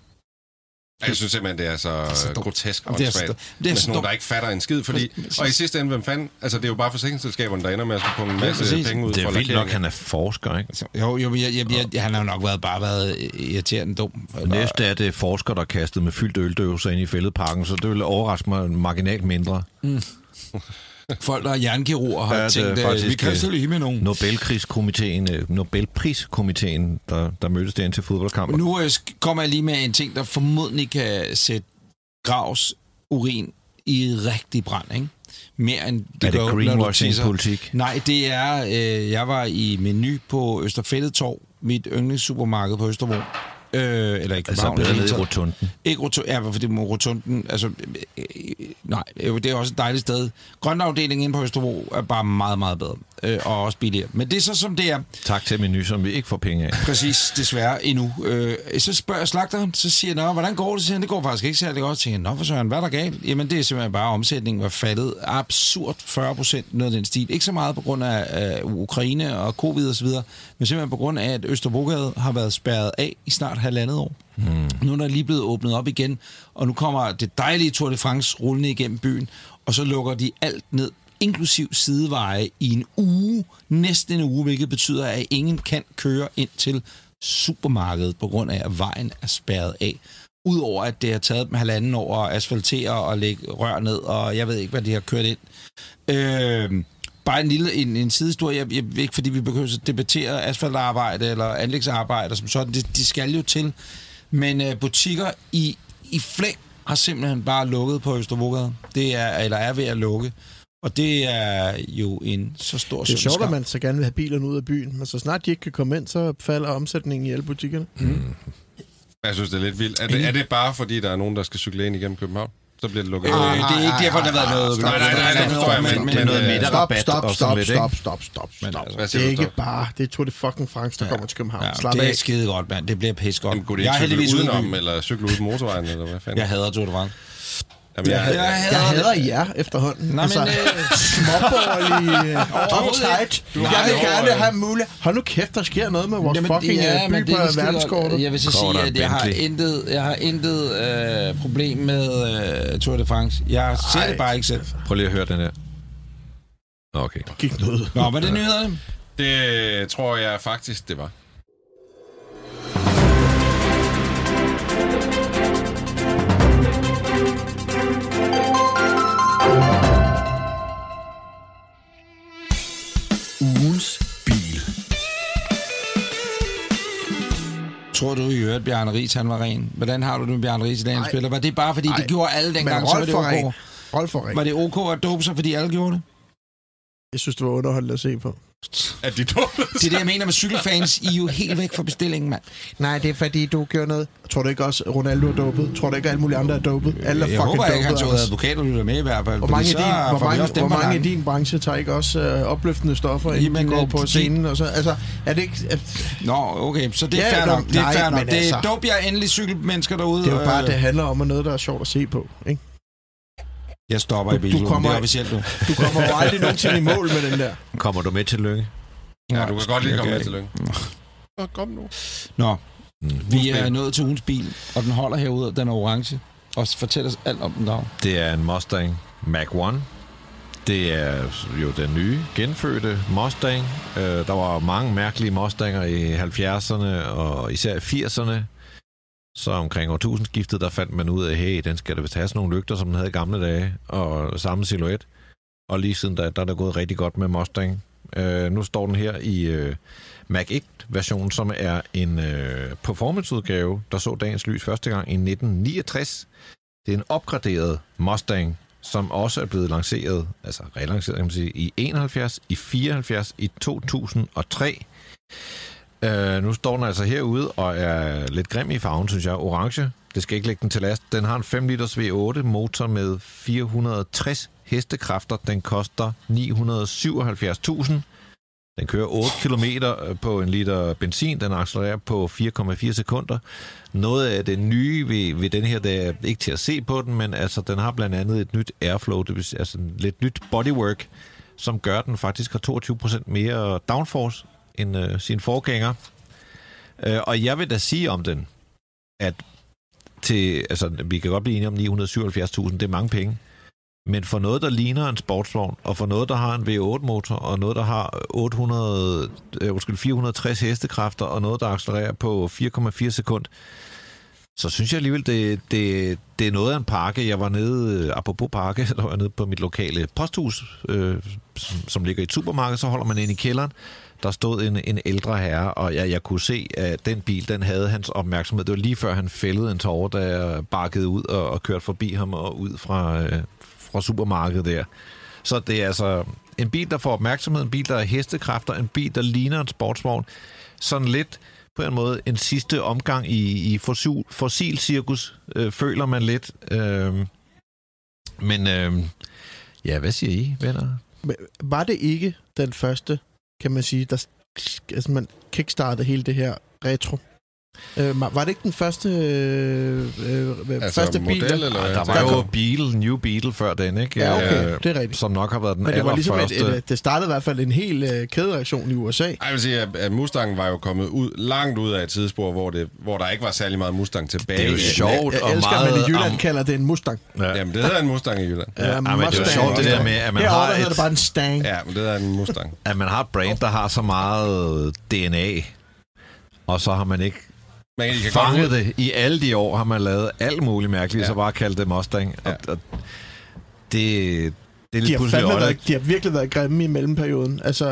Jeg synes simpelthen, det er så, er så grotesk Jamen, det er så. Det er så sådan nogen, der ikke fatter en skid. Fordi, og i sidste ende, hvem fanden... Altså, det er jo bare forsikringsselskaberne, der ender med at skulle punge en masse præcis. penge ud Det er for vildt nok, han er forsker, ikke? Altså, jo, jo, jeg, jeg, jeg, jeg, han har jo nok været, bare været irriterende dum. Eller, Næste er det forsker, der kastet med fyldt øldøvelser ind i fældeparken, så det vil overraske mig marginalt mindre. folk, der er jernkirurger, har Ja, ja, det er tænkt, øh, faktisk, vi kan øh, lige med nogen. Nobelpriskomiteen, øh, Nobelpriskomiteen der, der mødtes derinde til fodboldkamper. Nu kommer jeg lige med en ting, der formodentlig kan sætte Gravs urin i rigtig brand, ikke? Mere end det Er det gør, greenwashing-politik? Nej, det er, øh, jeg var i menu på Østerfældet Torv, mit yndlingssupermarked på Østerbro. Øh, eller i Altså København. bedre i det nede i rotunden. Ikke rotunden, ja, fordi rotunden, altså, øh, øh, nej, det er også et dejligt sted. Grønafdelingen inde på Østerbro er bare meget, meget bedre, øh, og også billigere. Men det er så, som det er. Tak til menu, som vi ikke får penge af. Præcis, desværre endnu. Øh, så spørger jeg slagteren, så siger jeg, Nå, hvordan går det? Så siger han, det går faktisk ikke særlig godt. Så tænker Nå, for søren, hvad er der galt? Jamen, det er simpelthen bare, omsætningen var faldet absurd 40 procent, noget af den stil. Ikke så meget på grund af øh, Ukraine og covid og så videre, men simpelthen på grund af, at Østerbrogade har været spærret af i snart halvandet år. Mm. Nu er der lige blevet åbnet op igen, og nu kommer det dejlige Tour de France rullende igennem byen, og så lukker de alt ned inklusiv sideveje i en uge, næsten en uge, hvilket betyder, at ingen kan køre ind til supermarkedet på grund af, at vejen er spærret af. Udover at det har taget dem halvanden år at asfaltere og lægge rør ned, og jeg ved ikke, hvad de har kørt ind. Øh, bare en lille en, en sidehistorie, jeg, jeg, ikke fordi vi behøver at debattere asfaltarbejde eller anlægsarbejde som sådan, det, de skal jo til. Men øh, butikker i, i flæng har simpelthen bare lukket på Østerbrogade. Det er, eller er ved at lukke. Og det er jo en så stor Det er sjovt, at man så gerne vil have bilerne ud af byen, men så snart de ikke kan komme ind, så falder omsætningen i alle butikkerne. Jeg synes, det er lidt vildt. Er det, er det bare, fordi der er nogen, der skal cykle ind igennem København? Så bliver det lukket. Øh, det er ikke derfor, der har været noget... Nej, nej, nej, det forstår jeg, men- noget øh, middag- Stop, stop, stop, stop, stop, stop, stop. Det er ikke bare, det er Tour de fucking France, der kommer til København. Slap det er skide godt, mand. Det bliver pisse godt. Jamen, kunne det jeg ikke er cykle udenom. eller cykle ud på motorvejen, eller hvad fanden? Jeg hader Tour de France. Jamen, jeg, Jeg jeg, hader Jeg det. hader jer efterhånden. Nej, altså, men, øh, småborgerlige, uptight. Jeg har vil gerne øh, have mulighed. Hold nu kæft, der sker noget med vores Jamen, fucking ja, øh, by det på er verdenskortet. Jeg vil så sige, at jeg har intet, jeg har intet øh, problem med øh, Tour de France. Jeg ser Ej. det bare ikke selv. Prøv lige at høre den her. Nå, Okay. Gik noget. Nå, hvad er det nyhederne? det tror jeg faktisk, det var. Tror du i øvrigt, Bjarne Ries, han var ren? Hvordan har du det med Bjarne Ries i dagens spiller? Var det bare, fordi Nej. det gjorde alle dengang, så var Rolf det ok? Rolf var ren. Var det ok at dope sig, fordi alle gjorde det? Jeg synes, det var underholdende at se på. At de. Det er det, jeg mener med cykelfans. I er jo helt væk fra bestillingen, mand. Nej, det er fordi, du gjorde noget. Tror du ikke også, Ronaldo er dopet? Tror du ikke, alle mulige andre er dopet? Alle er Jeg håber ikke, han dopet, tog advokater lytter med i hvert fald. Hvor mange, i din, hvor, mange, hvor mange i din branche tager ikke også øh, opløftende stoffer, inden de går øh, på scenen? Og så, altså, er det ikke... At, Nå, okay, så det er Ja, fair nok. Det er nej, fair nok. men Det er altså- dope, jeg er endelig cykelmennesker derude. det er jo bare, Øh, det handler om at noget, der er sjovt at se på. Ikke? Jeg stopper i Du- du kommer- Det er officielt nu. Du kommer jo aldrig nogensinde i mål med den der. Kommer du med til Lykke? Ja, du kan godt lige komme med Jeg til lykke. Nå, kom nu. Nå, Mm. vi er nået til ugens bil, og den holder herude, den er orange. Og fortæl os alt om den dag. Det er en Mustang Mach-1. Det er jo den nye, genfødte Mustang. Øh, der var mange mærkelige Mustanger i 70'erne og især i 80'erne. Så omkring årtusindskiftet, der fandt man ud af, hey, den skal da vist have sådan nogle lygter, som den havde i gamle dage, og samme silhuet. Og lige siden da, der er det gået rigtig godt med Mustang. Øh, nu står den her i øh, Mac 1-versionen, som er en øh, performanceudgave, der så dagens lys første gang i 1969. Det er en opgraderet Mustang, som også er blevet lanceret, altså relanceret kan man sige, i 71, i 74, i 2003. Øh, nu står den altså herude og er lidt grim i farven, synes jeg. Orange. Det skal ikke lægge den til last. Den har en 5 liters V8 motor med 460 hestekræfter. Den koster 977.000. Den kører 8 km øh, på en liter benzin. Den accelererer på 4,4 sekunder. Noget af det nye ved, ved den her, det er ikke til at se på den, men altså, den har blandt andet et nyt airflow, det vil altså lidt nyt bodywork, som gør, at den faktisk har 22% mere downforce end øh, sin forgænger. Øh, og jeg vil da sige om den, at til, altså, vi kan godt blive enige om 977.000, det er mange penge. Men for noget, der ligner en sportsvogn, og for noget, der har en V8-motor, og noget, der har 800, øh, undskyld, 460 hestekræfter, og noget, der accelererer på 4,4 sekund, så synes jeg alligevel, det, det, det er noget af en pakke. Jeg var nede, øh, apropos pakke, der var jeg nede på mit lokale posthus, øh, som, som ligger i et supermarked, så holder man ind i kælderen. Der stod en, en ældre herre, og jeg, jeg kunne se, at den bil, den havde hans opmærksomhed. Det var lige før han fældede en tårer, da jeg bakkede ud og, og kørte forbi ham og ud fra, øh, fra supermarkedet der. Så det er altså en bil, der får opmærksomhed, en bil, der er hestekræfter, en bil, der ligner en sportsvogn. Sådan lidt på en måde en sidste omgang i, i fossil, fossilcirkus, øh, føler man lidt. Øh, men øh, ja, hvad siger I, venner? Var det ikke den første, kan man sige, der altså man kickstartede hele det her retro? Øh, var det ikke den første, øh, øh, Altså første model, bil? der- eller hvad? Der var Der jo kom- Beetle, New Beetle før den, ikke? Ja, okay, Øh, det er rigtigt. Som nok har været den Men det var ligesom et, et, det startede i hvert fald en hel øh, kædereaktion i USA. Ej, Jeg vil sige, at- at Mustang var jo kommet ud, langt ud af et tidsspor, hvor, det, hvor der ikke var særlig meget Mustang tilbage. Det er jo sjovt Jeg og elsker, at meget... man i Jylland am- kalder det en Mustang. Ja. Jamen, det hedder en Mustang i Jylland. Ja, men det er jo sjovt, det der med, at man Herovre, har et- det bare en Stang. Ja, men det hedder en Mustang. at man har et brand, der har så meget DNA, og så har man ikke Man kan, kan godt fanget ud, det. I alle de år har man lavet alt muligt mærkeligt, ja. Ja. så bare kaldt det Mustang. Ja. Og, og det, det er De lidt har, pludselig fandme været, de har virkelig været grimme i mellemperioden. Altså,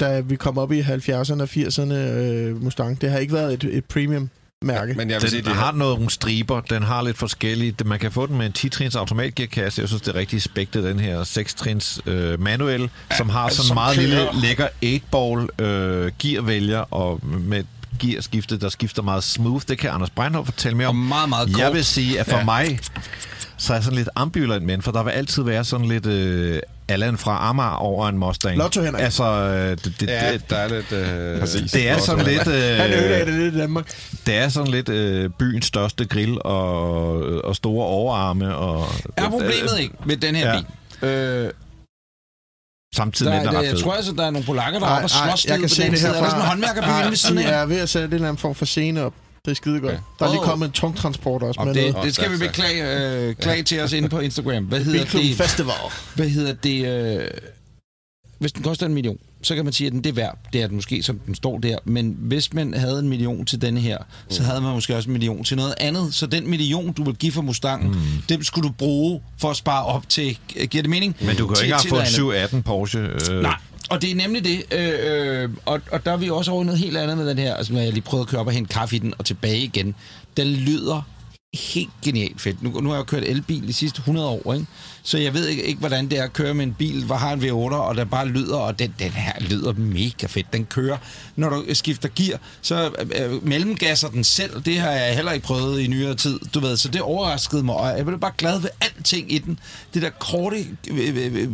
da vi kom op i 70'erne og 80'erne, øh, Mustang, det har ikke været et, et premium-mærke. men jeg vil sige, Den det har nogle striber, den har lidt forskellige. Man kan få den med en 10-trins automatgearkasse. Jeg synes, det er rigtig spægtet, den her 6-trins øh, manuel, som har sådan en meget kører. lille, lækker 8-ball øh, gearvælger, og med gearskifte, der skifter meget smooth. Det kan Anders Breinholt fortælle mere Og om. meget, meget kort. Jeg vil sige, at for Ja. mig, så er jeg sådan lidt ambivalent men, for der vil altid være sådan lidt øh, Allan fra Amager over en Mustang. Lotto Henrik. Altså, øh, det, det, Ja, det, der er lidt... Øh, det er sådan lidt... Han Øh, det lidt i Danmark. det er sådan lidt øh, byens største grill og, og store overarme. Og, Er problemet ikke med den her Ja. bil? Øh, Samtidig der, med, den er ret jeg fed. tror altså, der er nogle polakker, der er oppe og slås jeg kan se det side. her Er der sådan en håndværkerby inde ved siden de af? er ved at sætte en eller anden form for scene op. Det er skide godt. Okay. Der er lige kommet en tungtransport også Og med det, noget. det skal vi beklage øh, klage til os inde på Instagram. Hvad hedder det? Festival. Hvad hedder det? Øh, hvis den koster en million, så kan man sige, at den det er værd. Det er den måske, som den står der. Men hvis man havde en million til denne her, så havde man måske også en million til noget andet. Så den million, du vil give for Mustangen, mm. den skulle du bruge for at spare op til... Giver det mening? Men du kan jo ikke til engang få noget en andet. 718 Porsche. Øh, Nej, og det er nemlig det. Øh, øh, og, og der er vi også over noget helt andet med den her. Altså, når jeg lige prøvede at køre op og hente kaffe i den og tilbage igen. Den lyder helt genialt fedt. Nu, nu har jeg jo kørt elbil de sidste 100 år, ikke? så jeg ved ikke, ikke, hvordan det er at køre med en bil, hvor har en V8, og der bare lyder, og den, den her lyder mega fedt. Den kører, når du skifter gear, så øh, øh, mellemgasser den selv. Det har jeg heller ikke prøvet i nyere tid, du ved, så det overraskede mig, og jeg blev bare glad ved alting i den. Det der korte øh, øh,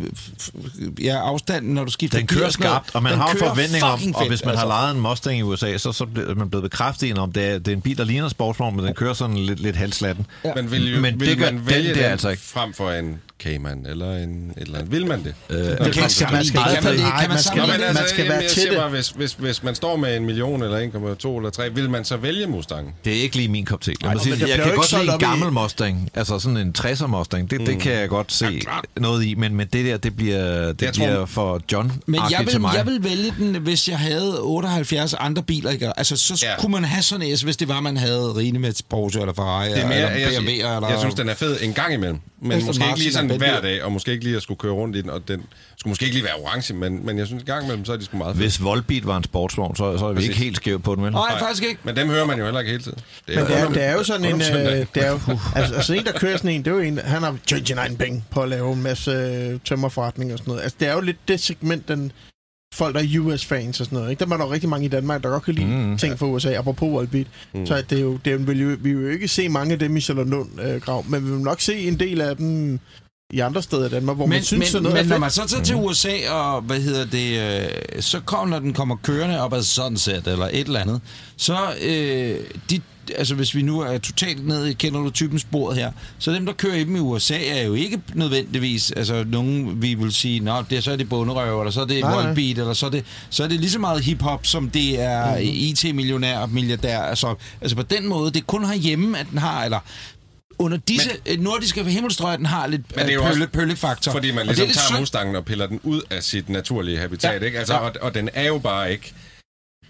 ja, afstanden, når du skifter Den kører skarpt, og man Den har en forventning om, fucking og fedt, hvis man har altså. lejet en Mustang i USA, så, så er man blevet bekræftet om det er, det er en bil, der ligner en sportsvogn, men den kører sådan lidt, lidt halslatten. Ja. Men vil, jo, Men vil det gør- man den vælge der den altså ikke. frem for en Cayman eller en et eller andet? Vil man det? Øh, Man det kan sammenligne skal Kan hvert man det? nej, Kan man man skal- altså, man skal jamen, være til det. Bare, hvis, hvis, hvis man står med en million eller 1,2 eller 3, vil man så vælge Mustang? Det er ikke lige min kop te. Lad mig sige, jeg bliver kan jo godt lide en gammel Mustang, altså sådan en 60'er Mustang. Det, det kan jeg godt se noget i, men, men det der, det bliver, det bliver for John Men jeg vil, jeg vil vælge den, hvis jeg havde 78 andre biler. Ikke? Altså, så kunne man have sådan en, hvis det var, man havde Rine med Porsche eller Ferrari Det er mere, eller jeg, BMW. jeg, eller... jeg synes, den er fed en gang imellem. Men Aston måske ikke Martin lige sådan hver dag, og måske ikke lige at skulle køre rundt i den, og den skulle måske ikke lige være orange, men, men jeg synes en gang imellem, så er de sgu meget fede. Hvis Volbeat var en sportsvogn, så, så er vi Præcis. ikke helt skævt på den, vel? Nej, faktisk ikke. Men dem hører man jo heller ikke hele tiden. Men det er, det er jo sådan en... Øh, det er jo, altså, altså en, der kører sådan en, det er jo en, han har 29 penge på at lave en masse øh, tømmerforretning og sådan noget. Altså, det er jo lidt det segment, den folk, der er US-fans og sådan noget. Ikke? Der er der jo rigtig mange i Danmark, der godt kan lide Mm, mm, ting fra USA, apropos Volbeat. Mm. Så det er jo, det er, jo- vil jo, vi vil jo ikke se mange af dem i Charlottenlund øh, grav, men vi vil nok se en del af dem i andre steder i Danmark, hvor Men, man synes, men, sådan noget men når man så tager til USA, og hvad hedder det, øh, så kommer, når den kommer kørende op ad Sunset eller et eller andet, så øh, de, altså hvis vi nu er totalt nede, i- kender du typen sporet her, så dem, der kører i dem i USA, er jo ikke nødvendigvis, altså nogen, vi vil sige, nå, det, er- så er det bunderøv, eller så er det Nej, nej. Volbeat, eller så er det, så er det lige så meget hiphop, som det er Mhm. mm-hmm. IT-millionær, milliardær, altså, altså på den måde, det er kun herhjemme, at den har, eller under disse men, nordiske himmelstrøg, den har lidt Men det er jo pølle, også, pøllefaktor. Fordi man Og ligesom tager synd. Mustangen og piller den ud af sit naturlige habitat, Ja, ikke? Altså, ja. og, og den er jo bare ikke...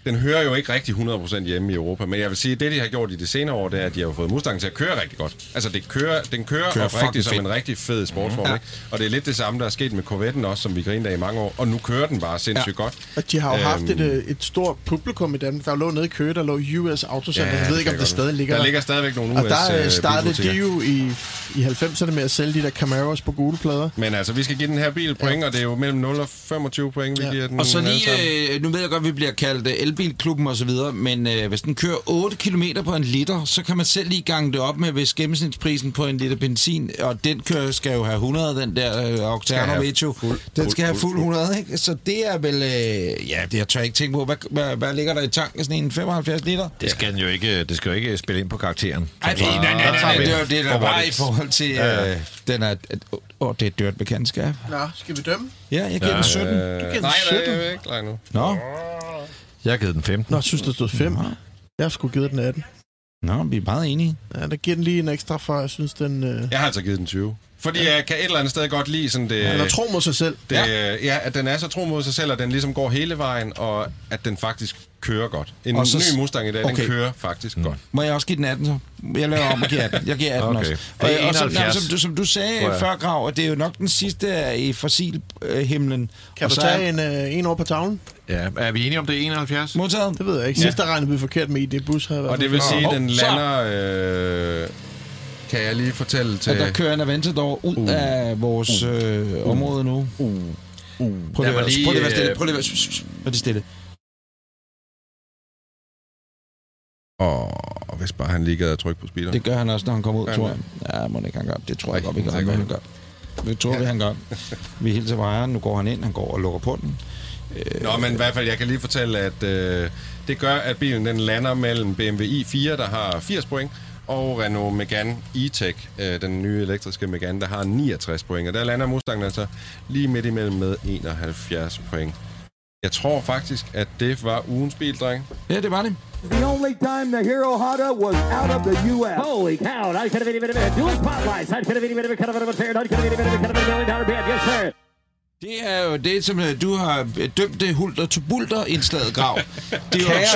den hører jo ikke rigtig 100% hjemme i Europa, men jeg vil sige, at det, de har gjort i de senere år, det er, at de har fået Mustang til at køre rigtig godt. Altså, det kører, den kører, Kører oprigtigt som en rigtig fed sportsvogn, Ja. ikke? Og det er lidt det samme, der er sket med Corvette'en også, som vi grinede af i mange år, og nu kører den bare sindssygt Ja. godt. Og de har jo haft Øhm. et, øh, et stort publikum i Danmark. Der lå nede i Køge, der lå US Autocenter. Ja, jeg ved ikke, om det godt. stadig ligger Der der. ligger stadigvæk nogle og US der øh, øh, startede de jo i, i 90'erne med at sælge de der Camaros på gule plader. Men altså, vi skal give den her bil point, og det er jo mellem 0 og 25 point, vi Ja. giver den. Og så lige, øh, nu ved jeg godt, at vi bliver kaldt øh, elbilklubben og så videre, men øh, hvis den kører 8 km på en liter, så kan man selv lige gange det op med, hvis gennemsnitsprisen på en liter benzin, og den kører, skal jo have 100, den der øh, Octano Vecchio, fuld- den fuld- skal have fuld- fuld fuld. 100, ikke? Så det er vel, øh, ja, det jeg tør ikke tænke på, hvad, hvad, hvad ligger der i tanken, sådan en 75 liter? Det skal, den jo ikke, det skal jo ikke spille ind på karakteren. Ej, Så- nej, nej, nej, nej, nej, det er jo det, der var i forhold til, Ja. øh, den er, åh, oh, det er et dyrt bekendtskab. Nå, skal vi dømme? Ja, jeg giver den 17. Du giver den Nej, 17. nej, jeg er ikke klar nu. Nå, Jeg har givet den 15. Nå, jeg synes, der stod 5. Jeg har sgu givet den 18. nå, vi er meget enige. Ja, der giver den lige en ekstra, for jeg synes, den... Øh, Jeg har altså givet den 20. Fordi jeg kan et eller andet sted godt lide sådan det... den er tro mod sig selv. Det, ja. ja, at den er så tro mod sig selv, at den ligesom går hele vejen, og at den faktisk kører godt. En Og så- ny Mustang i dag, okay. Den kører faktisk mm. godt. Må jeg også give den 18 så? Jeg laver om og giver 18. Jeg giver 18 Okay. også. Og, og som, 71, som, du, som du sagde jeg. før, Grav, at det er jo nok den sidste i fossilhimlen. Kan og du så tage er- en, øh, en over på tavlen? Ja, er vi enige om det er 71? Modtaget? Det ved jeg ikke. Sidst der regnede vi forkert med ID Bus. Havde Og det vil sige, at den lander... Øh, kan jeg lige fortælle til... At der kører en Aventador ud uh. af vores øh, område nu. Uh. Uh. Prøv lige, at være- lige, prøv lige at være stille. øh, Prøv lige at være stille. Og hvis bare han lige gad at trykke på speeder. Det gør han også, når han kommer ud, tror jeg. Ja, må ikke han gør. Det tror jeg godt, vi det gør. han gør. Det tror vi, han gør. Vi hilser på ejeren. Nu går han ind. Han går og lukker på den. Nå, men i hvert fald, jeg kan lige fortælle, at øh, det gør, at bilen den lander mellem BMW i4, der har 80 point, og Renault Megane E-Tech, øh, den nye elektriske Megane, der har 69 point. Og der lander Mustangen altså lige midt imellem med 71 point. Jeg tror faktisk, at det var ugens bil, dreng. Ja, det var det. The only time the Hero Honda was out of the U.S. Holy cow! I could have any minute. Dual spotlights. I could have any minute. Could have been a fair. I could have any minute. Could have been a million dollar bid. Yes, sir. Det er jo det, som øh, du har øh, dømt det hulter til bulter indslaget grav. Det er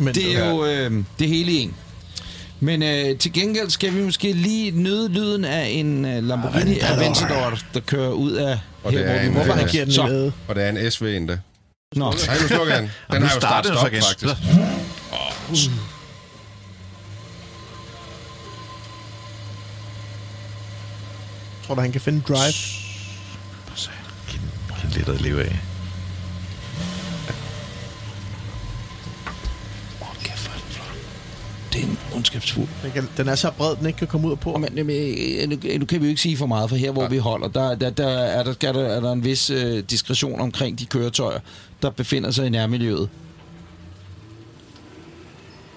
jo. Det er jo øh, det hele en. Men øh, til gengæld skal vi måske lige nyde lyden af en øh, Lamborghini Aventador. Der kører ud af Og det her, er hvor vi må øh, han den? Og det er en SV endda. Nå. Nej, nu slukker jeg den. Har jo starter start faktisk. Tror du, han kan finde drive? Den lidt at leve af. Det er en ondskabsfuld. Den, kan, den er så bred, den ikke kan komme ud på. Men, men, øh, nu, nu kan vi jo ikke sige for meget, for her hvor ja. vi holder, der, der, der, er, der, skal der er der en vis øh, diskretion omkring de køretøjer, der befinder sig i nærmiljøet.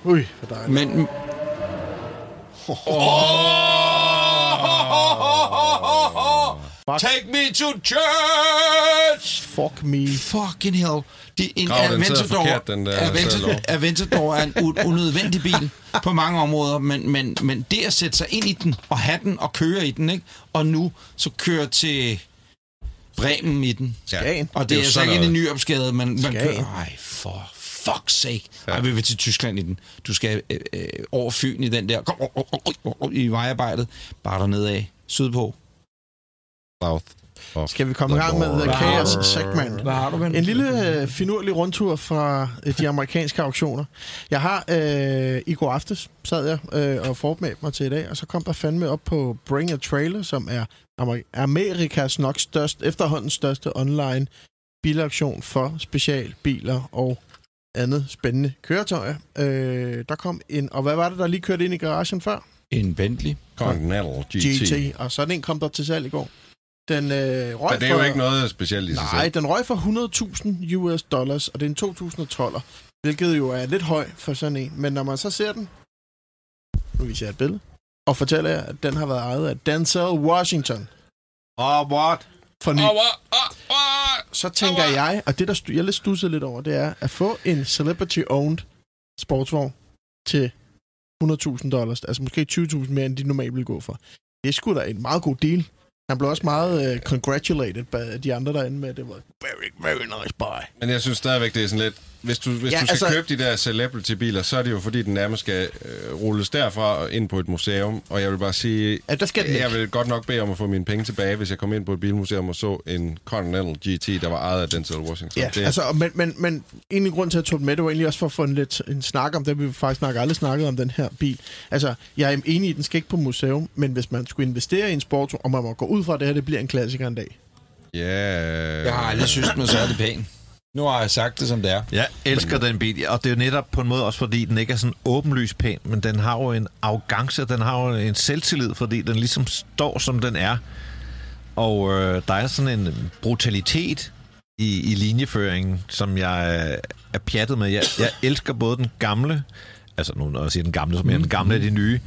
Ui, hvor dejligt. Men... Take me to church! Fuck me. Fucking hell. Det, en Grav, Aventador, forkert, den der Aventador. Aventador er en u- unødvendig bil på mange områder, men, men, men det at sætte sig ind i den, og have den, og køre i den, ikke? og nu så køre til Bremen i den. Skagen. Og det, jo er altså sådan ikke en ny opskade, men man kører... Ej, for fuck's sake. Ja. Ej, vi vil til Tyskland i den. Du skal øh, øh, over Fyn i den der... Kom, oh, oh, oh, oh, I vejarbejdet. Bare dernede af. Sydpå. South. Skal vi komme i the gang med The border. Chaos Segment? Hvad har du, ven? En lille øh, finurlig rundtur fra øh, de amerikanske auktioner. Jeg har øh, i går aftes sad jeg øh, og forberedte mig til i dag, og så kom der fandme op på Bring a Trailer, som er Amer- Amerikas nok største, efterhånden største online bilauktion for specialbiler og andet spændende køretøjer. Øh, der kom en, og hvad var det, der lige kørte ind i garagen før? En Bentley. Continental GT. GT. Og sådan en kom der til salg i går. Den øh, røg Men det er jo for- ikke noget specielt i sig Nej, selv. den røg for 100.000 US dollars, og det er en 2012'er, hvilket jo er lidt høj for sådan en. Men når man så ser den, nu viser jeg et billede, og fortæller jer, at den har været ejet af Denzel Washington Oh, what? For ny. Så tænker jeg, og det der jeg lidt stusset lidt over, det er at få en celebrity-owned sportsvogn til 100.000 dollars, altså måske 20.000 mere, end de normalt vil gå for. Det er sgu da en meget god deal. Han blev også meget uh, congratulated af de andre derinde med, at det var very, very nice buy. Men jeg synes stadigvæk, det er sådan lidt... hvis du, hvis Ja, du skal altså- købe de der celebrity-biler, så er det jo fordi, den nærmest skal øh, rulles derfra og ind på et museum. Og jeg vil bare sige, Ja, der skal jeg vil godt nok bede om at få mine penge tilbage, hvis jeg kom ind på et bilmuseum og så en Continental GT, der var ejet af Denzel Washington. Ja, det, altså, men, men, men en grund til at tage den med, det var egentlig også for at få en, lidt, en snak om det. Vi faktisk nok aldrig snakket om den her bil. Altså, jeg er enig i, at den skal ikke på museum, men hvis man skulle investere i en sport, og man må gå ud fra, at det her det bliver en klassiker en dag. ja, Jeg har aldrig synes, den var særlig pæn. Nu har jeg sagt det, som det er. Jeg elsker den bil, og det er jo netop på en måde også, fordi den ikke er sådan åbenlyst pæn, men den har jo en arrogance, den har jo en selvtillid, fordi den ligesom står, som den er. Og øh, der er sådan en brutalitet i, i linjeføringen, som jeg øh, er pjattet med. Jeg, jeg elsker både den gamle, altså nu når jeg siger den gamle, som er den gamle af de nye,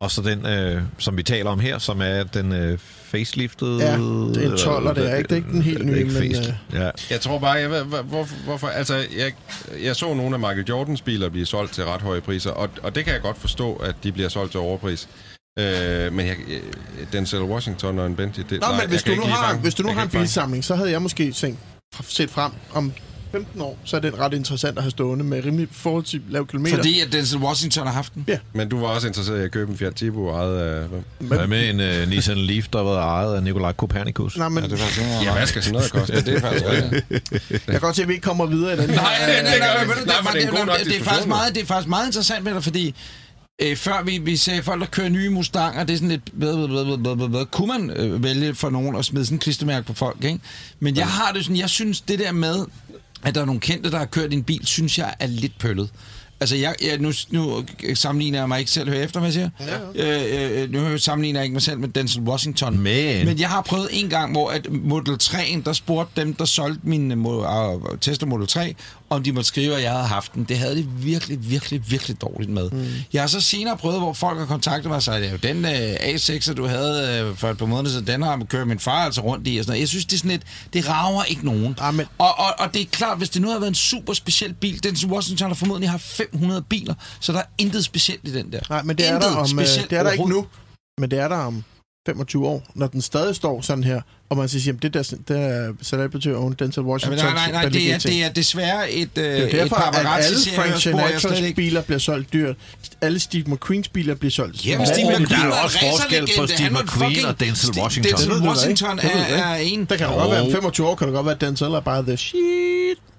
og så den, øh, som vi taler om her, som er den øh, faceliftede... Ja, det er en 12'er, det er ikke- det er ikke den helt nye, ikke men, facelift. Ja. Jeg tror bare, jeg hvor, hvorfor, hvorfor, altså, jeg, jeg så nogle af Michael Jordans biler blive solgt til ret høje priser, og, og det kan jeg godt forstå, at de bliver solgt til overpris. Øh, men jeg, øh, Denzel Washington og en Bentley, det, Nå, nej, men hvis jeg du, nu har, hvis du nu jeg har en bilsamling, så havde jeg måske tænkt, set frem om 15 år, så er den ret interessant at have stående med rimelig forhold til lav kilometer. Fordi at Denzel Washington har haft den. Men du var også interesseret i at købe en Fiat Tipo ejet af... Hvad med en uh, Nissan Leaf, der været ejet af Nikolaj Kopernikus? Nej, men Ja, det er faktisk ikke Ja, hvad skal sådan noget koste? Ja, det er faktisk rigtigt. jeg kan godt se, at vi ikke kommer videre i den. Nej, nej, nej, nej, nej, Nej, for det er er faktisk meget, det er faktisk meget interessant med dig, fordi øh, før vi, vi sagde folk, der kører nye Mustanger, det er sådan lidt, hvad, hvad, hvad, hvad, hvad, hvad, kunne man øh, vælge for nogen at smide sådan en klistermærke på folk, ikke? Men jeg har det sådan, jeg synes det der med, at der er nogle kendte, der har kørt en bil, synes jeg er lidt pøllet. Altså, jeg, jeg, nu, nu sammenligner jeg mig ikke selv, hør efter, hvad jeg siger. Ja. Øh, øh, nu sammenligner jeg ikke mig selv med Denzel Washington. Men- Men jeg har prøvet en gang, hvor at Model 3'en, der spurgte dem, der solgte min uh, Tesla Model 3, om de måtte skrive, at jeg havde haft den. Det havde de virkelig, virkelig, virkelig dårligt med. Mm. Jeg har så senere prøvet, hvor folk har kontaktet mig og sagt, at den uh, A6, du havde uh, for et par måneder siden, den har kørt min far altså rundt i. Og sådan noget. Jeg synes, det er sådan lidt, det rager ikke nogen. Ah, men- Og, og, og det er klart, hvis det nu havde været en super speciel bil, den Washington har formodentlig har 500 biler, så der er intet specielt i den der. Nej, men det er Intet der, om, øh, det er der ikke nu. Men det er der om 25 år, når den stadig står sådan her, og man siger, jamen det der, det er celebrity owned Denzel Washington. nej, nej, nej, det er, det er desværre et, øh, Det er et derfor, at alle Frank Sinatras ikke. biler bliver solgt dyrt. Alle Steve McQueens biler bliver solgt Jamen, dyrt. Steve men McQueen der er jo var en også forskel på. Steve McQueen og Denzel Washington. Denzel Det Washington. Det er, er en... Der kan jo godt være, om 25 år kan det godt være, at Denzel er bare the shit.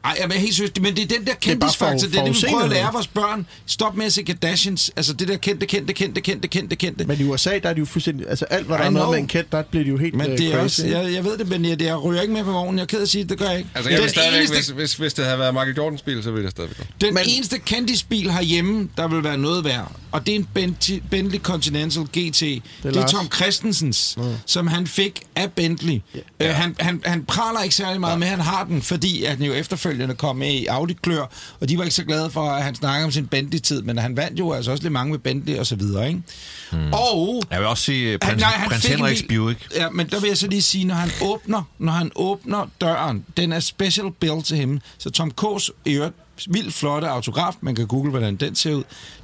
Ej, jeg er helt seriøst, men det er den der bare kendtisfaktor, det er det, vi prøver at lære vores børn. Stop med at se Kardashians. Altså det der kendte, kendte, kendte, kendte, kendte, kendte. Men i USA, der er de jo fuldstændig... Altså alt, hvad der er noget med en kendt, der bliver de jo helt Men øh, det er crazy. også, jeg, jeg ved det, men jeg, jeg ryger ikke med på vognen. Jeg er ked af at sige det, det gør jeg ikke. Altså, jeg den stadigvæk, eneste, hvis, hvis, hvis det havde været Michael Jordans bil, så ville jeg stadigvæk gå. den Men- eneste kendisbil herhjemme, der vil være noget værd, og det er en Bentley, Bentley Continental GT. Det er, det er. Tom Christensens, mm. som han fik af Bentley. Ja. Øh, han, han, han praler ikke særlig meget ja. med, han har den, fordi at han jo efterfølgende kom med i Audi-klør, og de var ikke så glade for, at han snakkede om sin Bentley-tid, men han vandt jo altså også lidt mange med Bentley og så videre, ikke? Mm. Og Jeg vil også sige uh, han, prins, nej, han prins fik en Henriks Buick. Ja, men der vil jeg så lige sige, når han åbner, når han åbner døren, den er special built til ham, så Tom K's øvrigt vildt flotte autograf, man kan google, hvordan den ser ud.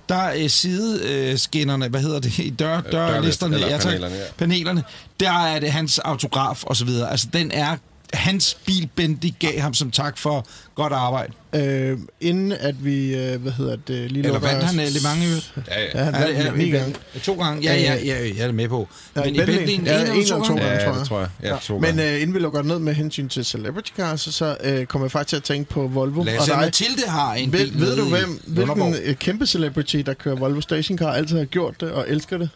Der er sideskinnerne, hvad hedder det, i dør, dørlisterne, ja, tak, panelerne, ja. panelerne, der er det hans autograf og så videre. Altså, den er hans bil, Bentley gav ham som tak for godt arbejde. Øh, inden at vi, øh, hvad hedder det, lige Eller vandt han lidt mange øvrigt? Ja, ja. Ja, han vandt ni gange. To gange? Ja, ja, ja, jeg er det med på. Ja, Men i Bentley, Bentley en ja, eller en to eller to gange? gange. Ja, tror jeg. tror jeg. Ja, to Men øh, inden vi lukker ned med hensyn til Celebrity Cars, så, så øh, kommer jeg faktisk til at tænke på Volvo og Lasse og dig. Mathilde har en Ved, bil ved nede du, hvem, hvilken øh, kæmpe celebrity, der kører Volvo Stationcar, altid har gjort det og elsker det?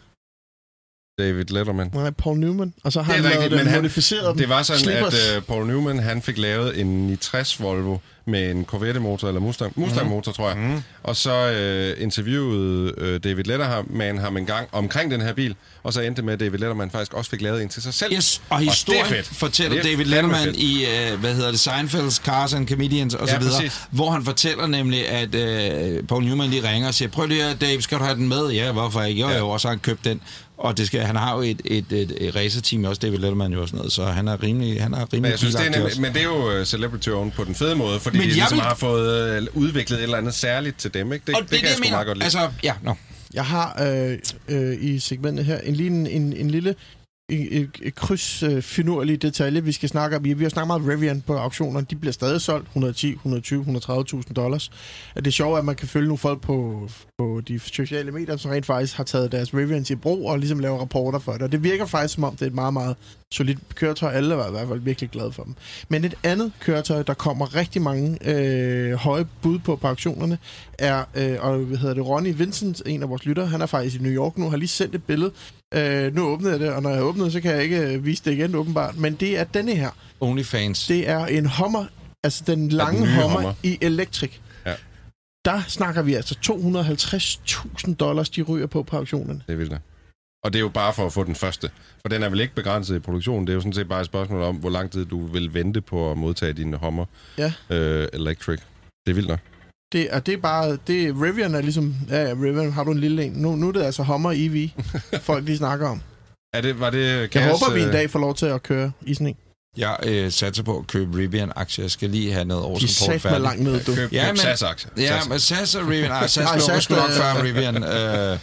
David Letterman. Nej, Paul Newman. Og så har Det er han lavet rigtigt, det, men han- modificeret Det var sådan, Slippers. at uh, Paul Newman han fik lavet en 69 Volvo med en Corvette-motor, eller Mustang, Mustang-motor, tror jeg. Mm. Og så uh, interviewede uh, David Letterman ham en gang omkring den her bil, og så endte med, at David Letterman faktisk også fik lavet en til sig selv. Yes, og historien fortæller Det David Letterman fedt. i, uh, hvad hedder det, Seinfeld's Cars and Comedians og Ja, så videre, hvor han fortæller nemlig, at uh, Paul Newman lige ringer og siger, prøv lige at Dave, skal du have den med? Ja, hvorfor ikke? Jo, Ja. jo, og så har han købt den. Og det skal, han har jo et, et, et, et racerteam også, David Letterman jo og sådan noget, så han er rimelig, han er rimelig Men jeg synes, det er, bilagtig nem, også. men det er jo uh, celebrity owned på den fede måde, fordi Men de jeg ligesom vil- har fået uh, udviklet et eller andet særligt til dem, ikke? Det, og det, det kan jeg sgu meget godt lide. Altså, ja, no. Jeg har øh, øh, i segmentet her en, en, en, en lille et, et kryds øh, finurlig detalje, vi skal snakke om. Vi vi har snakket meget om Rivian på auktionerne. De bliver stadig solgt 110, 120, 130.000 dollars. Det er, at man kan følge nogle folk på, på de sociale medier, som rent faktisk har taget deres Rivians i brug og ligesom laver rapporter for det. Og det virker faktisk som om, det er et meget, meget solidt køretøj. Alle var i hvert fald virkelig glade for dem. Men et andet køretøj, der kommer rigtig mange øh, høje bud på på auktionerne, er, øh, og hvad hedder det, Ronnie Vincent, en af vores lyttere, han er faktisk i New York nu, har lige sendt et billede. Øh, nu åbnede jeg det, og når jeg åbnede, så kan jeg ikke øh, vise det igen åbenbart. Men det er denne her. Onlyfans. Det er en Hummer, altså den lange nye Hummer, Hummer. i Electric. Der snakker vi altså 250.000 dollars, de ryger på på auktionerne. Det er vildt. Og det er jo bare for at få den første. For den er vel ikke begrænset i produktionen. Det er jo sådan set bare et spørgsmål om, hvor lang tid du vil vente på at modtage din Hummer Ja. øh, Electric. Det er vildt nok. Det, og det er bare, det, Rivian er ligesom, ja, ja, Rivian, har du en lille en? Nu, nu er det altså Hummer EV, folk de snakker om. Er det, var det Jeg Kæres, håber, vi en øh, dag får lov til at køre i sådan en. Jeg øh, satser på at købe Rivian-aktier. Jeg skal lige have noget De er årsrapport sat med færdig. langt ned, du. Køb, Ja, køb SAS-aktier. Ja, SAS. men SAS og Rivian... Nej, SAS Nej, lukker SAS, sgu nok før Rivian. Øh,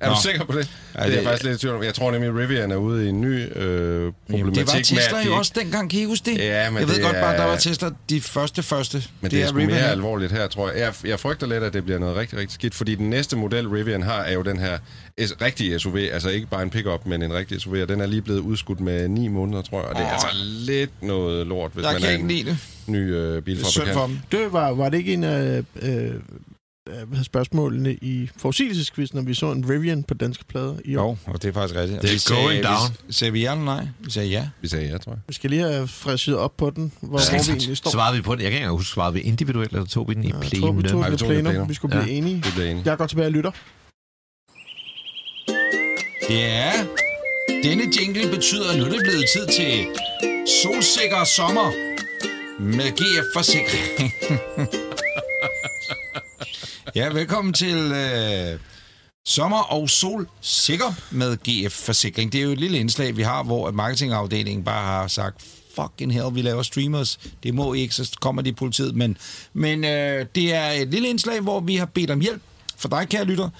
Er Nå. du sikker på det? Ja, Ja, det er det- jeg faktisk lidt i tvivl om. Jeg tror nemlig, Rivian er ude i en ny øh, problematik det var med, Tesla at de jo også dengang, kan I huske det? Ja, men jeg ved det godt bare, er- der var Tesla de første første. Men det, det er, sgu Rivian. mere alvorligt her, tror jeg. jeg. Jeg frygter lidt, at det bliver noget rigtig, rigtig skidt, fordi den næste model, Rivian har, er jo den her s- rigtige SUV, altså ikke bare en pickup, men en rigtig SUV, og den er lige blevet udskudt med 9 måneder, tror jeg, og det er altså lidt noget lort, hvis Jeg man kan er ikke en lide det. ny øh, bilfabrikant. for dem. Det var, var det ikke en af øh, øh, spørgsmålene i forudsigelsesquizzen, når vi så en Rivian på danske plader i år? Jo, og det er faktisk rigtigt. Det er Vi sagde- going vi- down. Sagde vi ja eller nej? Vi sagde ja. Vi sagde ja, tror jeg. Vi skal lige have frisket op på den, hvor, hvor vi egentlig står. Svarede vi på den? Jeg kan ikke engang huske, svarede vi individuelt, eller tog vi den i vi plenum? vi tog det i plenum. Vi skulle blive Ja. enige. Det bliver enige. Jeg går tilbage og lytter. Ja. Denne jingle betyder, at nu er det blevet tid til solsikker sommer med GF Forsikring. ja, velkommen til øh, sommer og solsikker med GF Forsikring. Det er jo et lille indslag, vi har, hvor marketingafdelingen bare har sagt, fucking hell, vi laver streamers. Det må I ikke, så kommer de i politiet. Men, men øh, det er et lille indslag, hvor vi har bedt om hjælp for dig, kære lytter,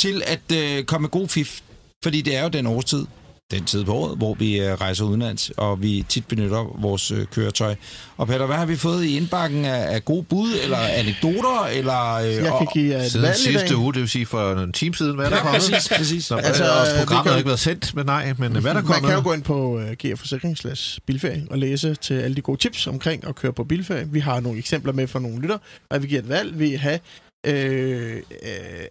til at øh, komme med god fif. Fordi det er jo den årstid, den tid på året, hvor vi øh, rejser udenlands, og vi tit benytter vores øh, køretøj. Og Peter, hvad har vi fået i indbakken af, af gode bud, eller anekdoter, eller... Øh, Jeg kan give et Siden valg i dag. sidste uge, det vil sige for en time siden, hvad er der Ja, kommet? præcis, præcis. Så, Altså, og vi programmet kan- har ikke været sendt, men nej, men hvad er der Man kommet? kan jo gå ind på uh, GF Forsikring slash bilferie og læse til alle de gode tips omkring at køre på bilferie. Vi har nogle eksempler med fra nogle lytter, og vi giver et valg. Vi have øh, øh,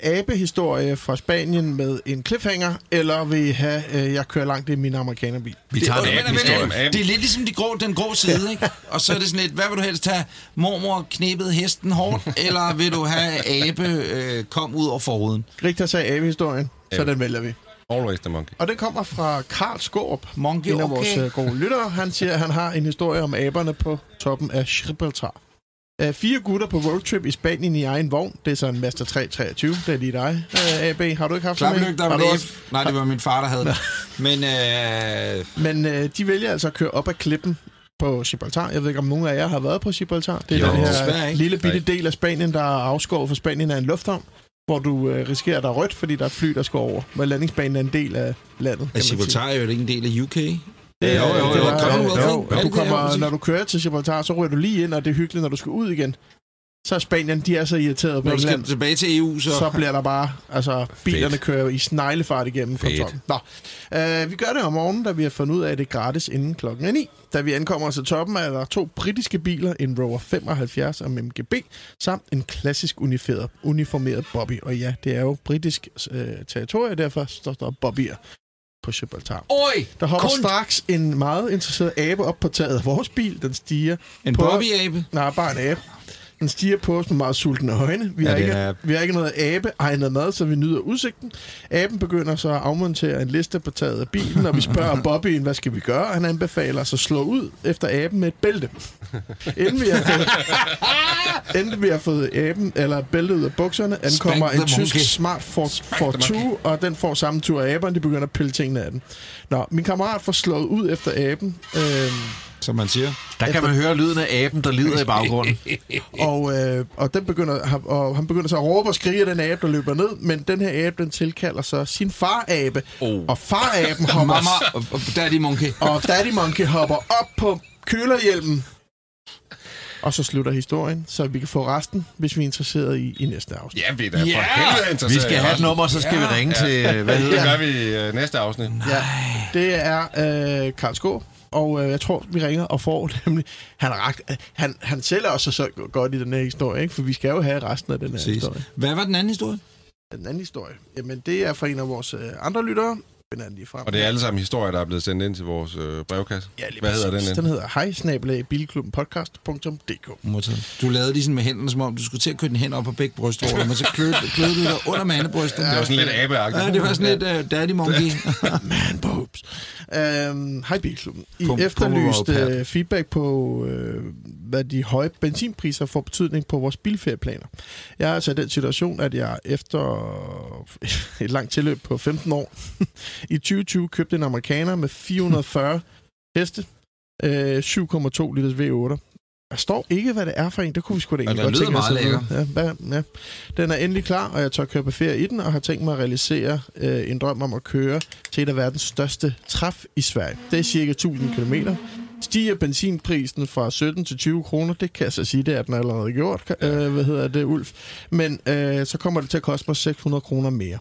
abehistorie fra Spanien med en cliffhanger, eller vil I have, øh, jeg kører langt i min amerikanerbil. Vi tager en men- app-historie. men- Det er lidt ligesom de grå, den grå side, ikke? Og så er det sådan lidt, hvad vil du helst have? Mormor knæbet hesten hårdt, eller vil du have abe øh, kom ud over forruden? Rigtig sagde abehistorien, så Ja. den vælger vi. Always the monkey. Og den kommer fra Karl Skårup, Monkey, en af okay. vores øh, gode lyttere. Han siger, at han har en historie om aberne på toppen af Gibraltar. Uh, fire gutter på roadtrip i Spanien i egen vogn. Det er så en Master 323. Det er lige dig, uh, AB. Har du ikke haft sådan en? F. Nej, det var min far, der havde det. Men øh, Men øh, de vælger altså at køre op ad klippen på Gibraltar. Jeg ved ikke, om nogen af jer har været på Gibraltar. Det er Jo. den her ikke. lille bitte del af Spanien, der er afskåret for Spanien af en lufthavn, hvor du øh, risikerer, at der er rødt, fordi der er fly, der skal over. Hvor landingsbanen er en del af landet, sige. Gibraltar er jo ikke en del af UK. Det, Jo, jo, jo, det var, jo, jo, du kommer, når du kører til Gibraltar, så ryger du lige ind, og det er hyggeligt, når du skal ud igen. Så er Spanien, de er så irriteret på Når du skal England. tilbage til EU, så... så bliver der bare, altså bilerne Fedt. kører i sneglefart igennem Fedt. kontrollen. Nå, øh, vi gør det om morgenen, da vi har fundet ud af, at det er gratis inden klokken er 9. Da vi ankommer til toppen, er der to britiske biler, en Rover 75 og MGB, samt en klassisk uniformeret, uniformeret Bobby. Og ja, det er jo britisk øh, territorie, derfor står der Bobbyer på Gibraltar. Oj! Der hopper kun straks en meget interesseret abe op på taget af vores bil. Den stiger en på- Bobby-abe. Nej, bare en abe. Den stiger på os med meget sultne øjne. Vi, Ja, har, ikke, er- vi har ikke noget abe egnet mad, så vi nyder udsigten. Aben begynder så at afmontere en liste på taget af bilen, og vi spørger Bobbyen, hvad skal vi gøre? Han anbefaler så at slå ud efter aben med et bælte. Inden vi har fået, inden vi har fået aben, eller bæltet ud af bukserne, ankommer en tysk smart Ford 2, og den får samme tur af aberen. De begynder at pille tingene af den. Nå, min kammerat får slået ud efter aben. Øhm, som man siger. Der kan man høre lyden af aben, der lider i baggrunden. Og, øh, og, den begynder, han- og han begynder så at råbe og skrige den abe, der løber ned, men den her abe, den tilkalder så sin farabe, Oh. og faraben hopper, Mama og, og Daddy Monkey. og Daddy Monkey hopper op på kølerhjelmen. Og så slutter historien, så vi kan få resten, hvis vi er interesseret i, i næste afsnit. Ja, vi er da for Ja! helvede interesseret. Vi skal have et nummer, så skal vi ringe til... Hvad Det hedder gør vi i øh, næste afsnit. Ja, det er øh, Karl Skå, og øh, jeg tror, vi ringer og får nemlig... Han, ret, han, han sælger også så godt i den her historie, ikke? for vi skal jo have resten af den her Præcis. historie. Hvad var den anden historie? Den anden historie, jamen det er fra en af vores øh, andre lyttere. Den anden lige frem. Og det er alle sammen historier, der er blevet sendt ind til vores øh, brevkasse. Ja, lige Hvad hedder den? Niels? Den hedder hej snabelag bilklubbenpodcast.dk Modtaget. Du lavede ligesom med hænderne, som om du skulle til at køre den hen op på begge brystvorter, men så kløede, kløede du dig under mandebrystet. Det var sådan lidt abeagtigt. Ja, det var sådan lidt uh, Daddy Monkey. Man boobs. Øhm, hej Bilklubben. I Pum- efterlyst pumperøvpad. øh, feedback på, øh, hvad de høje benzinpriser får betydning på vores bilferieplaner. Jeg er altså i den situation, at jeg efter et langt tilløb på 15 år i 2020 købte en amerikaner med 440 heste, øh, 7,2 liters V8. Der står ikke, hvad det er for en. Det kunne vi sgu da egentlig godt tænke os. Ja, ja. Den er endelig klar, og jeg tør køre på ferie i den, og har tænkt mig at realisere øh, en drøm om at køre til et af verdens største træf i Sverige. Det er cirka 1000 km. Stiger benzinprisen fra 17 til 20 kroner, det kan jeg så sige, det er den allerede gjort, øh, hvad hedder det, Ulf. Men øh, så kommer det til at koste mig 600 kroner mere.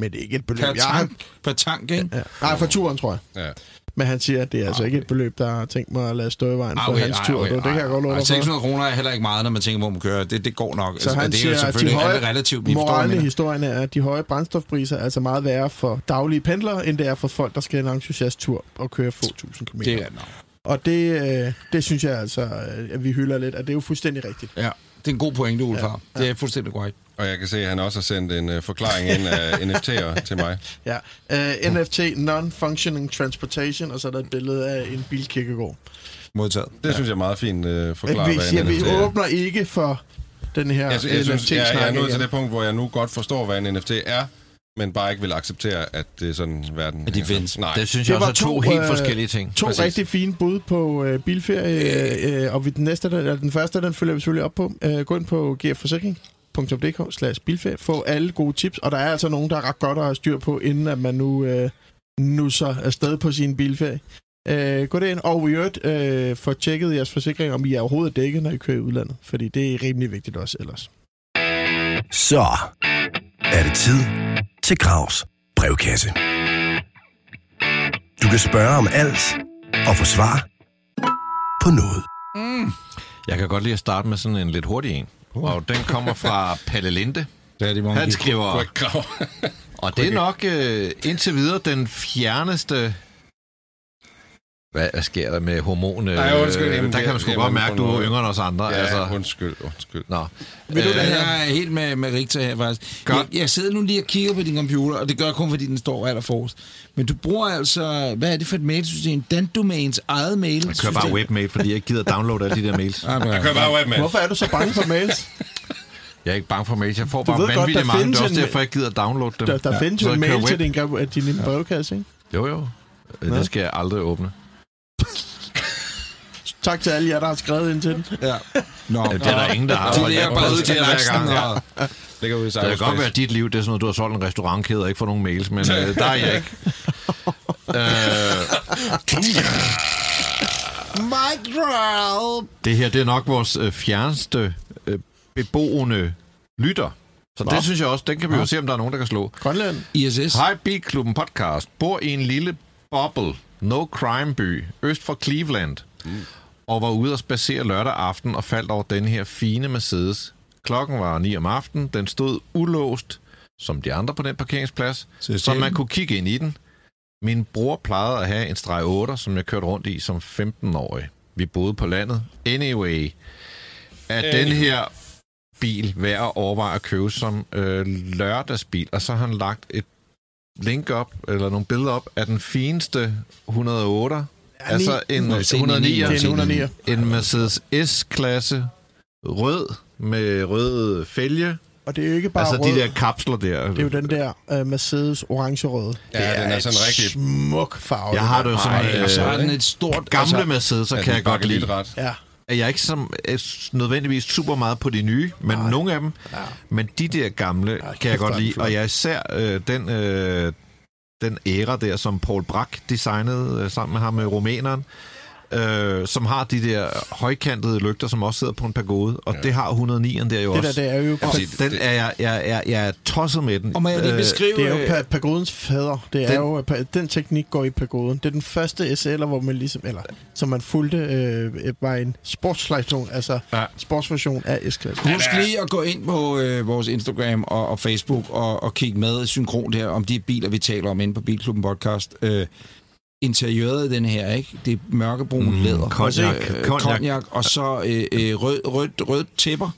Men det er ikke et beløb. Per jeg tank, per tank, ikke? Ja. Nej, for turen, tror jeg. Ja. Men han siger, at det er altså ikke et beløb, der har tænkt mig at lade stå i vejen for hans tur. Okay, det kan jeg godt love ej, dig for. 600 kroner er heller ikke meget, når man tænker, hvor man kører. Det, det går nok. Så han det er siger, jo at de høje, relativt. Moralen i jeg historien er, at de høje brændstofpriser er altså meget værre for daglige pendlere, end det er for folk, der skal en entusiast-tur og køre få tusind kilometer. Det er nok. Og det, øh, det synes jeg altså, øh, at vi hylder lidt, at det er jo fuldstændig rigtigt. Ja, det er en god pointe, Ulfar. Ja. Det er fuldstændig korrekt. Og jeg kan se, at han også har sendt en øh, forklaring ind af NFT'er til mig. Ja. Uh, NFT, Non-Functioning Transportation, og så er der et billede af en bilkirkegård. Modtaget. Det synes jeg er meget fint øh, forklaret, Vi hvad siger, vi er. åbner ikke for den her Jeg, jeg, synes, jeg, jeg er nået til det punkt, hvor jeg nu godt forstår, hvad en NFT er, men bare ikke vil acceptere, at det er sådan verden. At de findes. Nej. Det synes Det jeg var også er to, to, helt øh, forskellige ting. To Præcis. rigtig fine bud på øh, bilferie, øh, og vi, den, næste, eller den første, den følger vi selvfølgelig op på. Øh, gå ind på gfforsikring.dk slash bilferie. Få alle gode tips, og der er altså nogen, der er ret godt at have styr på, inden at man nu øh, nusser afsted på sin bilferie. Øh, gå derind, og i øvrigt øh, få tjekket jeres forsikring, om I er overhovedet dækket, når I kører i udlandet. Fordi det er rimelig vigtigt også ellers. Så er det tid til Gravs brevkasse. Du kan spørge om alt og få svar på noget. Jeg kan godt lide at starte med sådan en lidt hurtig en. Og den kommer fra Palle Linde. Daddy Monkey. Han skriver, Quick Grav. og det er nok øh, indtil videre den fjerneste... Hvad, hvad sker der med hormon? øh, Nej, undskyld, jamen, der det- kan man sgu godt mærke, at du er yngre end os andre. Ja, altså, undskyld, undskyld. Nå. Vil du Øh, det her? jeg er helt med, med Rita her, faktisk. Godt. Jeg, jeg sidder nu lige og kigger på din computer, og det gør jeg kun, fordi den står allerforrest. Men du bruger altså, hvad er det for et mailsystem? Dandomains eget mail. Jeg kører bare webmail, fordi jeg ikke gider downloade alle de der mails. Ah, Jeg kører bare webman. Hvorfor er du så bange for mails? Jeg er ikke bange for mails. Jeg får Du bare ved godt, vanvittigt der mange. Det findes er også derfor, jeg gider downloade dem. Der, der ja. findes jo en mail til din, din lille brevkasse, ikke? Jo, jo. Øh. Det skal jeg aldrig åbne. Tak til alle jer, der har skrevet ind til den. Ja. Nå, Ja, det er der ingen, der har. Det Jeg er bare prøver ud at til det hver gang. Og... Ligger ude i Det kan godt være, at dit liv det er sådan noget, du har solgt en restaurantkæde og ikke får nogen mails, men øh, der er jeg ikke. øh, Mic drop. det her, det er nok vores øh, fjerneste øh, beboende lytter. Så Nå. det synes jeg også, den kan vi jo se, om der er nogen, der kan slå. Grønland. ISS. Hej Bilklubben podcast. Bor i en lille bubble, no crime by, øst for Cleveland. Og var ude og spacere lørdag aften og faldt over den her fine Mercedes. Klokken var 9 om aftenen. Den stod ulåst, som de andre på den parkeringsplads, Så så man kunne kigge ind i den. Min bror plejede at have en streg 8, som jeg kørte rundt i som 15-årig. Vi boede på landet. Anyway, er den her bil værd at overveje at købe som øh, lørdagsbil, og så har han lagt et link op, eller nogle billeder op, af den fineste 108, ja, altså en Nå, se den 109, i- Det er en se den i- 109. en Mercedes S-klasse, rød, med rød fælge, Og det er jo ikke bare Altså rød. de der kapsler der. Det er jo den der uh, Mercedes orange-røde. Ja, den er sådan rigtig- smuk farve. Jeg har det jo som Ej, og så har øh, den et stort... gamle altså, Mercedes'er, Ja, kan jeg godt lide. ret. Ja. jeg er ikke som, er nødvendigvis super meget på de nye, men Nej. nogle af dem. Ja. Men de der gamle ja, kan jeg godt er lide. Og jeg er især øh, den, øh, den æra der, som Paul Brack designede øh, sammen med ham med rumæneren, øh, som har de der højkantede lygter, som også sidder på en pagode. Og ja. det har 109'eren der jo Det der, også. det er jo, Ja, pa- præcis. Den er jeg, jeg, jeg, jeg er tosset med den. Og må jeg lige Øh, beskrive... det er jo øh, pa- pagodens fader. Det er Den- jo, den teknik går i pagoden. Det er den første SL'er, hvor man ligesom, eller som man fulgte, øh, var en sportsversion, altså Ja. ja. sportsversion af S-klasse. Husk lige at gå ind på øh, vores Instagram og, og Facebook og, og kigge med synkron der om de biler, vi taler om inde på Bilklubben Podcast. Øh, interiøret den her, ikke? Det er mørkebrun mm, læder. cognac. Øh, cognac. Og så øh, øh, rød, rød, rød tæpper.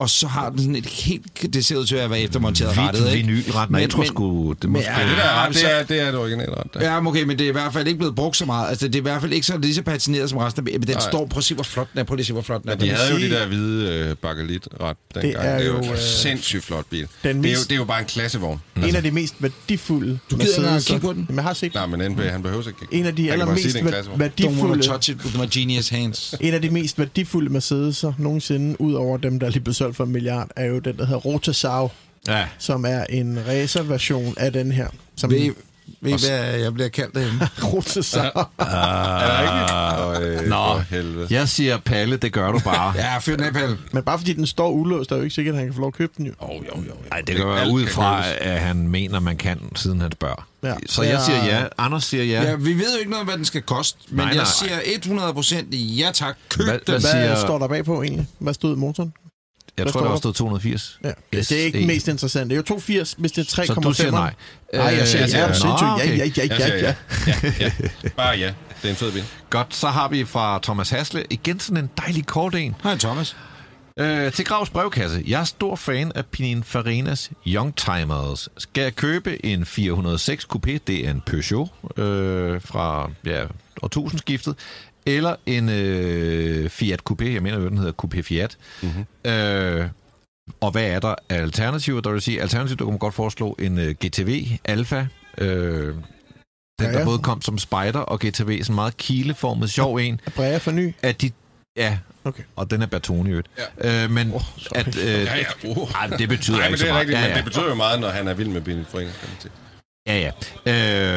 Og så har den sådan et helt... Det ser ud til at være eftermonteret rettet, ikke? vinylret. Men- jeg tror sgu... Det måske... Ja, det der ret, det er, det er et originalt ret. Der. Ja, okay, men det er i hvert fald ikke blevet brugt så meget. Altså, det er i hvert fald ikke så lige så patineret som resten af Men den Nej. står... Prøv at se, hvor flot den er. Prøv at se, hvor flot den er. Men de havde jo sige- de der hvide øh, bakelit-ret dengang. Det er det er jo øh, sindssygt flot bil. den det, er jo, det er jo bare en klassevogn. En af de mest værdifulde Du gider ikke engang kigge på den? Jamen, jeg har set Nej, men NB, han behøver ikke. en af de allermest det er en væ- klassevogn. Don't wanna værdifulde touch it with my genius hands. En af de mest værdifulde Mercedes'er nogensinde, ud over dem, der er lige blevet solgt for en milliard, er jo den, der hedder Rotasau, Ja. som er en racerversion af den her. Som Ved, ved I, hvad jeg bliver kaldt derhjemme? Rotasau. Er det rigtigt? Øh, Nå. helvede. Jeg siger, Palle, det gør du bare. Ja, fyr den af, Palle. Men bare fordi den står ulåst, er jo ikke sikkert, at han kan få lov at købe den jo. Oh, jo, jo, jo. Nej, det går Alt ud kan fra, at han mener, man kan, siden han spørger. Ja. Så jeg siger ja. Anders siger ja. Ja, vi ved jo ikke noget om, hvad den skal koste, men Nej, nej, nej, jeg siger 100% ja tak, køb Hvad- den. hvad Hvad siger- står der bagpå egentlig? Hvad stod i motoren? Jeg Hvad tror, der der? stod 280. Ja. Yes, det er ikke mest interessant. Det er jo 280, hvis det er 3,5. Så du siger nej? Nej, jeg siger Øh, ja. ja. ja. Okay. Ja, ja, ja, Jeg ja, siger ja. ja. ja, ja. Bare ja. Det er en fed bil. Godt, så har vi fra Thomas Hasle igen sådan en dejlig kort en. Hej, Thomas. Øh, til Gravs brevkasse. Jeg er stor fan af Pininfarinas Youngtimers. Skal jeg købe en 406 Coupé, det er en Peugeot øh, fra ja, årtusindskiftet, eller en øh, Fiat Coupé, jeg mener jo, den hedder Coupé Fiat. Mm-hmm. Øh, og hvad er der af alternativer? Der vil sige, alternativt, kunne man godt foreslå en øh, GTV Alpha. Øh, den, Ja, der både kom som Spider og GTV, sådan en meget kileformet, sjov en. Brea for ny. At de, ja, Okay. og den er Bertone i øvrigt. Ja. Øh, men Oh, sorry. at, øh, Ja, ja. Uh. ej, det betyder Nej, ikke men så det er meget. rigtigt, ja, men ja. det betyder jo meget, når han er vild med bilen. For ingen kvalitet. Ja, ja.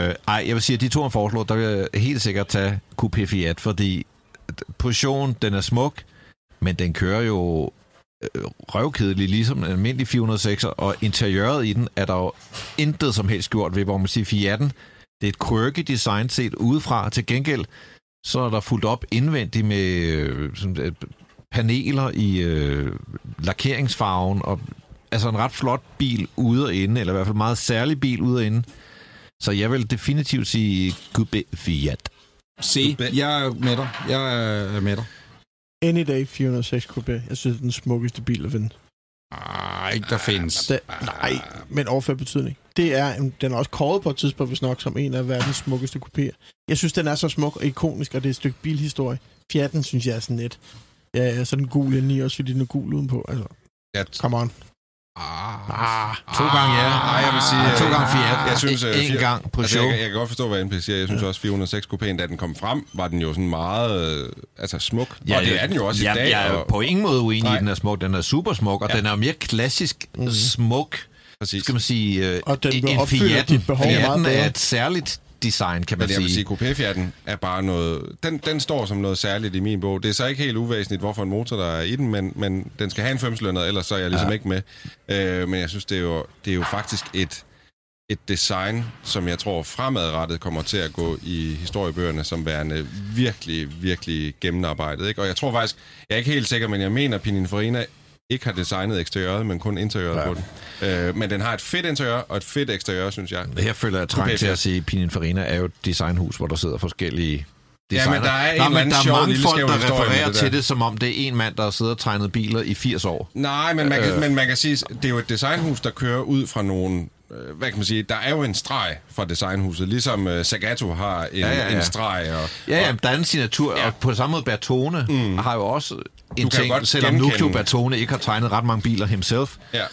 Øh, ej, jeg vil sige, at de to, han foreslår, der vil jeg helt sikkert tage Coupé Fiat, fordi positionen, den er smuk, men den kører jo øh, røvkedelig, ligesom en almindelig 406, og interiøret i den er der jo intet som helst gjort ved, hvor man siger, Fiat'en, det er et quirky design set udefra. Til gengæld, så er der fuldt op indvendigt med øh, sådan, øh, paneler i øh, lakeringsfarven, og altså en ret flot bil ude og inde, eller i hvert fald meget særlig bil ude og inde. Så jeg vil definitivt sige Coupé Fiat. Se, jeg er med dig. Jeg er med dig. Any Day 406 Coupé. Jeg synes, det er den smukkeste bil at finde. Ej, ikke der findes. Det, nej, men overført betydning. Det er, en- den er også kåret på et tidspunkt, hvis nok, som en af verdens smukkeste kupéer. Jeg synes, den er så smuk og ikonisk, og det er et stykke bilhistorie. Fiaten synes jeg er sådan lidt. Ja, ja, så den gul indeni også, fordi den er gul udenpå. Altså, Ja, come on. Ah, To gange ja. Nej, jeg vil sige... Ja, to øh, gange Fiat. Jeg synes, øh, En fire- gang på altså, show. jeg, kan- jeg kan godt forstå, hvad NP siger. Jeg synes også, 406 Coupéen, da den kom frem, var den jo sådan meget øh, altså smuk. Ja, og det er den jo også ja, i dag. Jeg er og, på ingen måde uenig i, Nej. at den er smuk. Den er super smuk, og Ja. den er mere klassisk mm. smuk, præcis. skal man sige, øh, Og den en opfylder Fiat'en. er et særligt design, kan man Men jeg vil sige. sige, Coupé-fjerten er bare noget... Den, den står som noget særligt i min bog. Det er så ikke helt uvæsentligt, hvorfor en motor der er i den, men, men den skal have en femslønner, ellers så er jeg ligesom ja. ikke med. Øh, men jeg synes, det er jo, det er jo faktisk et, et design, som jeg tror fremadrettet kommer til at gå i historiebøgerne som værende virkelig, virkelig gennemarbejdet. Ikke? Og jeg tror faktisk, jeg er ikke helt sikker, men jeg mener, Pininfarina ikke har designet eksteriøret, men kun interiøret ja. på den. Øh, men den har et fedt interiør og et fedt eksteriør, synes jeg. Her føler jeg trang til at sige, at Pininfarina er jo et designhus, hvor der sidder forskellige Ja, designer. men der er en Nå, eller men der er mange folk, der refererer det til det, som om det er en mand, der har siddet og tegnet biler i 80 år. Nej, men man, kan, øh. men man kan sige, det er jo et designhus, der kører ud fra nogle... øh, Hvad kan man sige? Der er jo en streg fra designhuset, ligesom uh, Sagato har en, Ja, ja, ja, en streg. Og, Ja, ja, der er en signatur, ja. og på samme måde Bertone mm. har jo også en kan ting, selvom Nucleo Bertone ikke har tegnet ret mange biler himself, ja.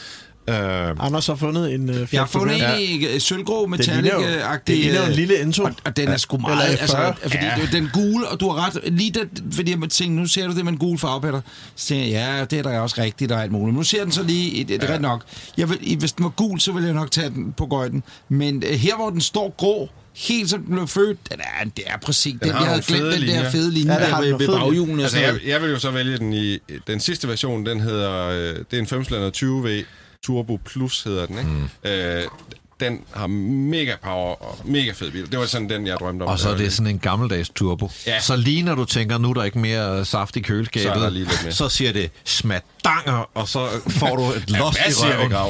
Øh, Anders har fundet en uh, Fiat Jeg har fundet en i øh, sølvgrå metallic-agtig... det ligner jo en øh, lille Enzo. Og, og den er sgu meget... Eller altså, F40. fordi ja. den gule, og du har ret... Lige det, fordi jeg tænkte, nu ser du det med en gul farve, Peter. Så tænker jeg, ja, det er der også rigtigt, og alt muligt. Men nu ser den så lige... Det er ja. ret nok. Jeg vil, hvis den var gul, så ville jeg nok tage den på gøjden. Men øh, her, hvor den står grå, helt som den blev født, den er, det er præcis den, har jeg havde glemt den linjer. der fede linje Ja, der den, ved, ved baghjulene. og Altså, jeg, jeg vil jo så vælge den i... Den sidste version, den hedder... Øh, det er en 520V Turbo Plus, hedder den, ikke? Mm. Øh, den har mega power og mega fed bil. Det var sådan den, jeg drømte om. og så er det sådan en gammeldags turbo. Ja. Så lige når du tænker, nu er der ikke mere saft i køleskabet, Så lige lidt mere. så siger det smaddanger, og så får du et los Hvad i siger det, røven. Grav?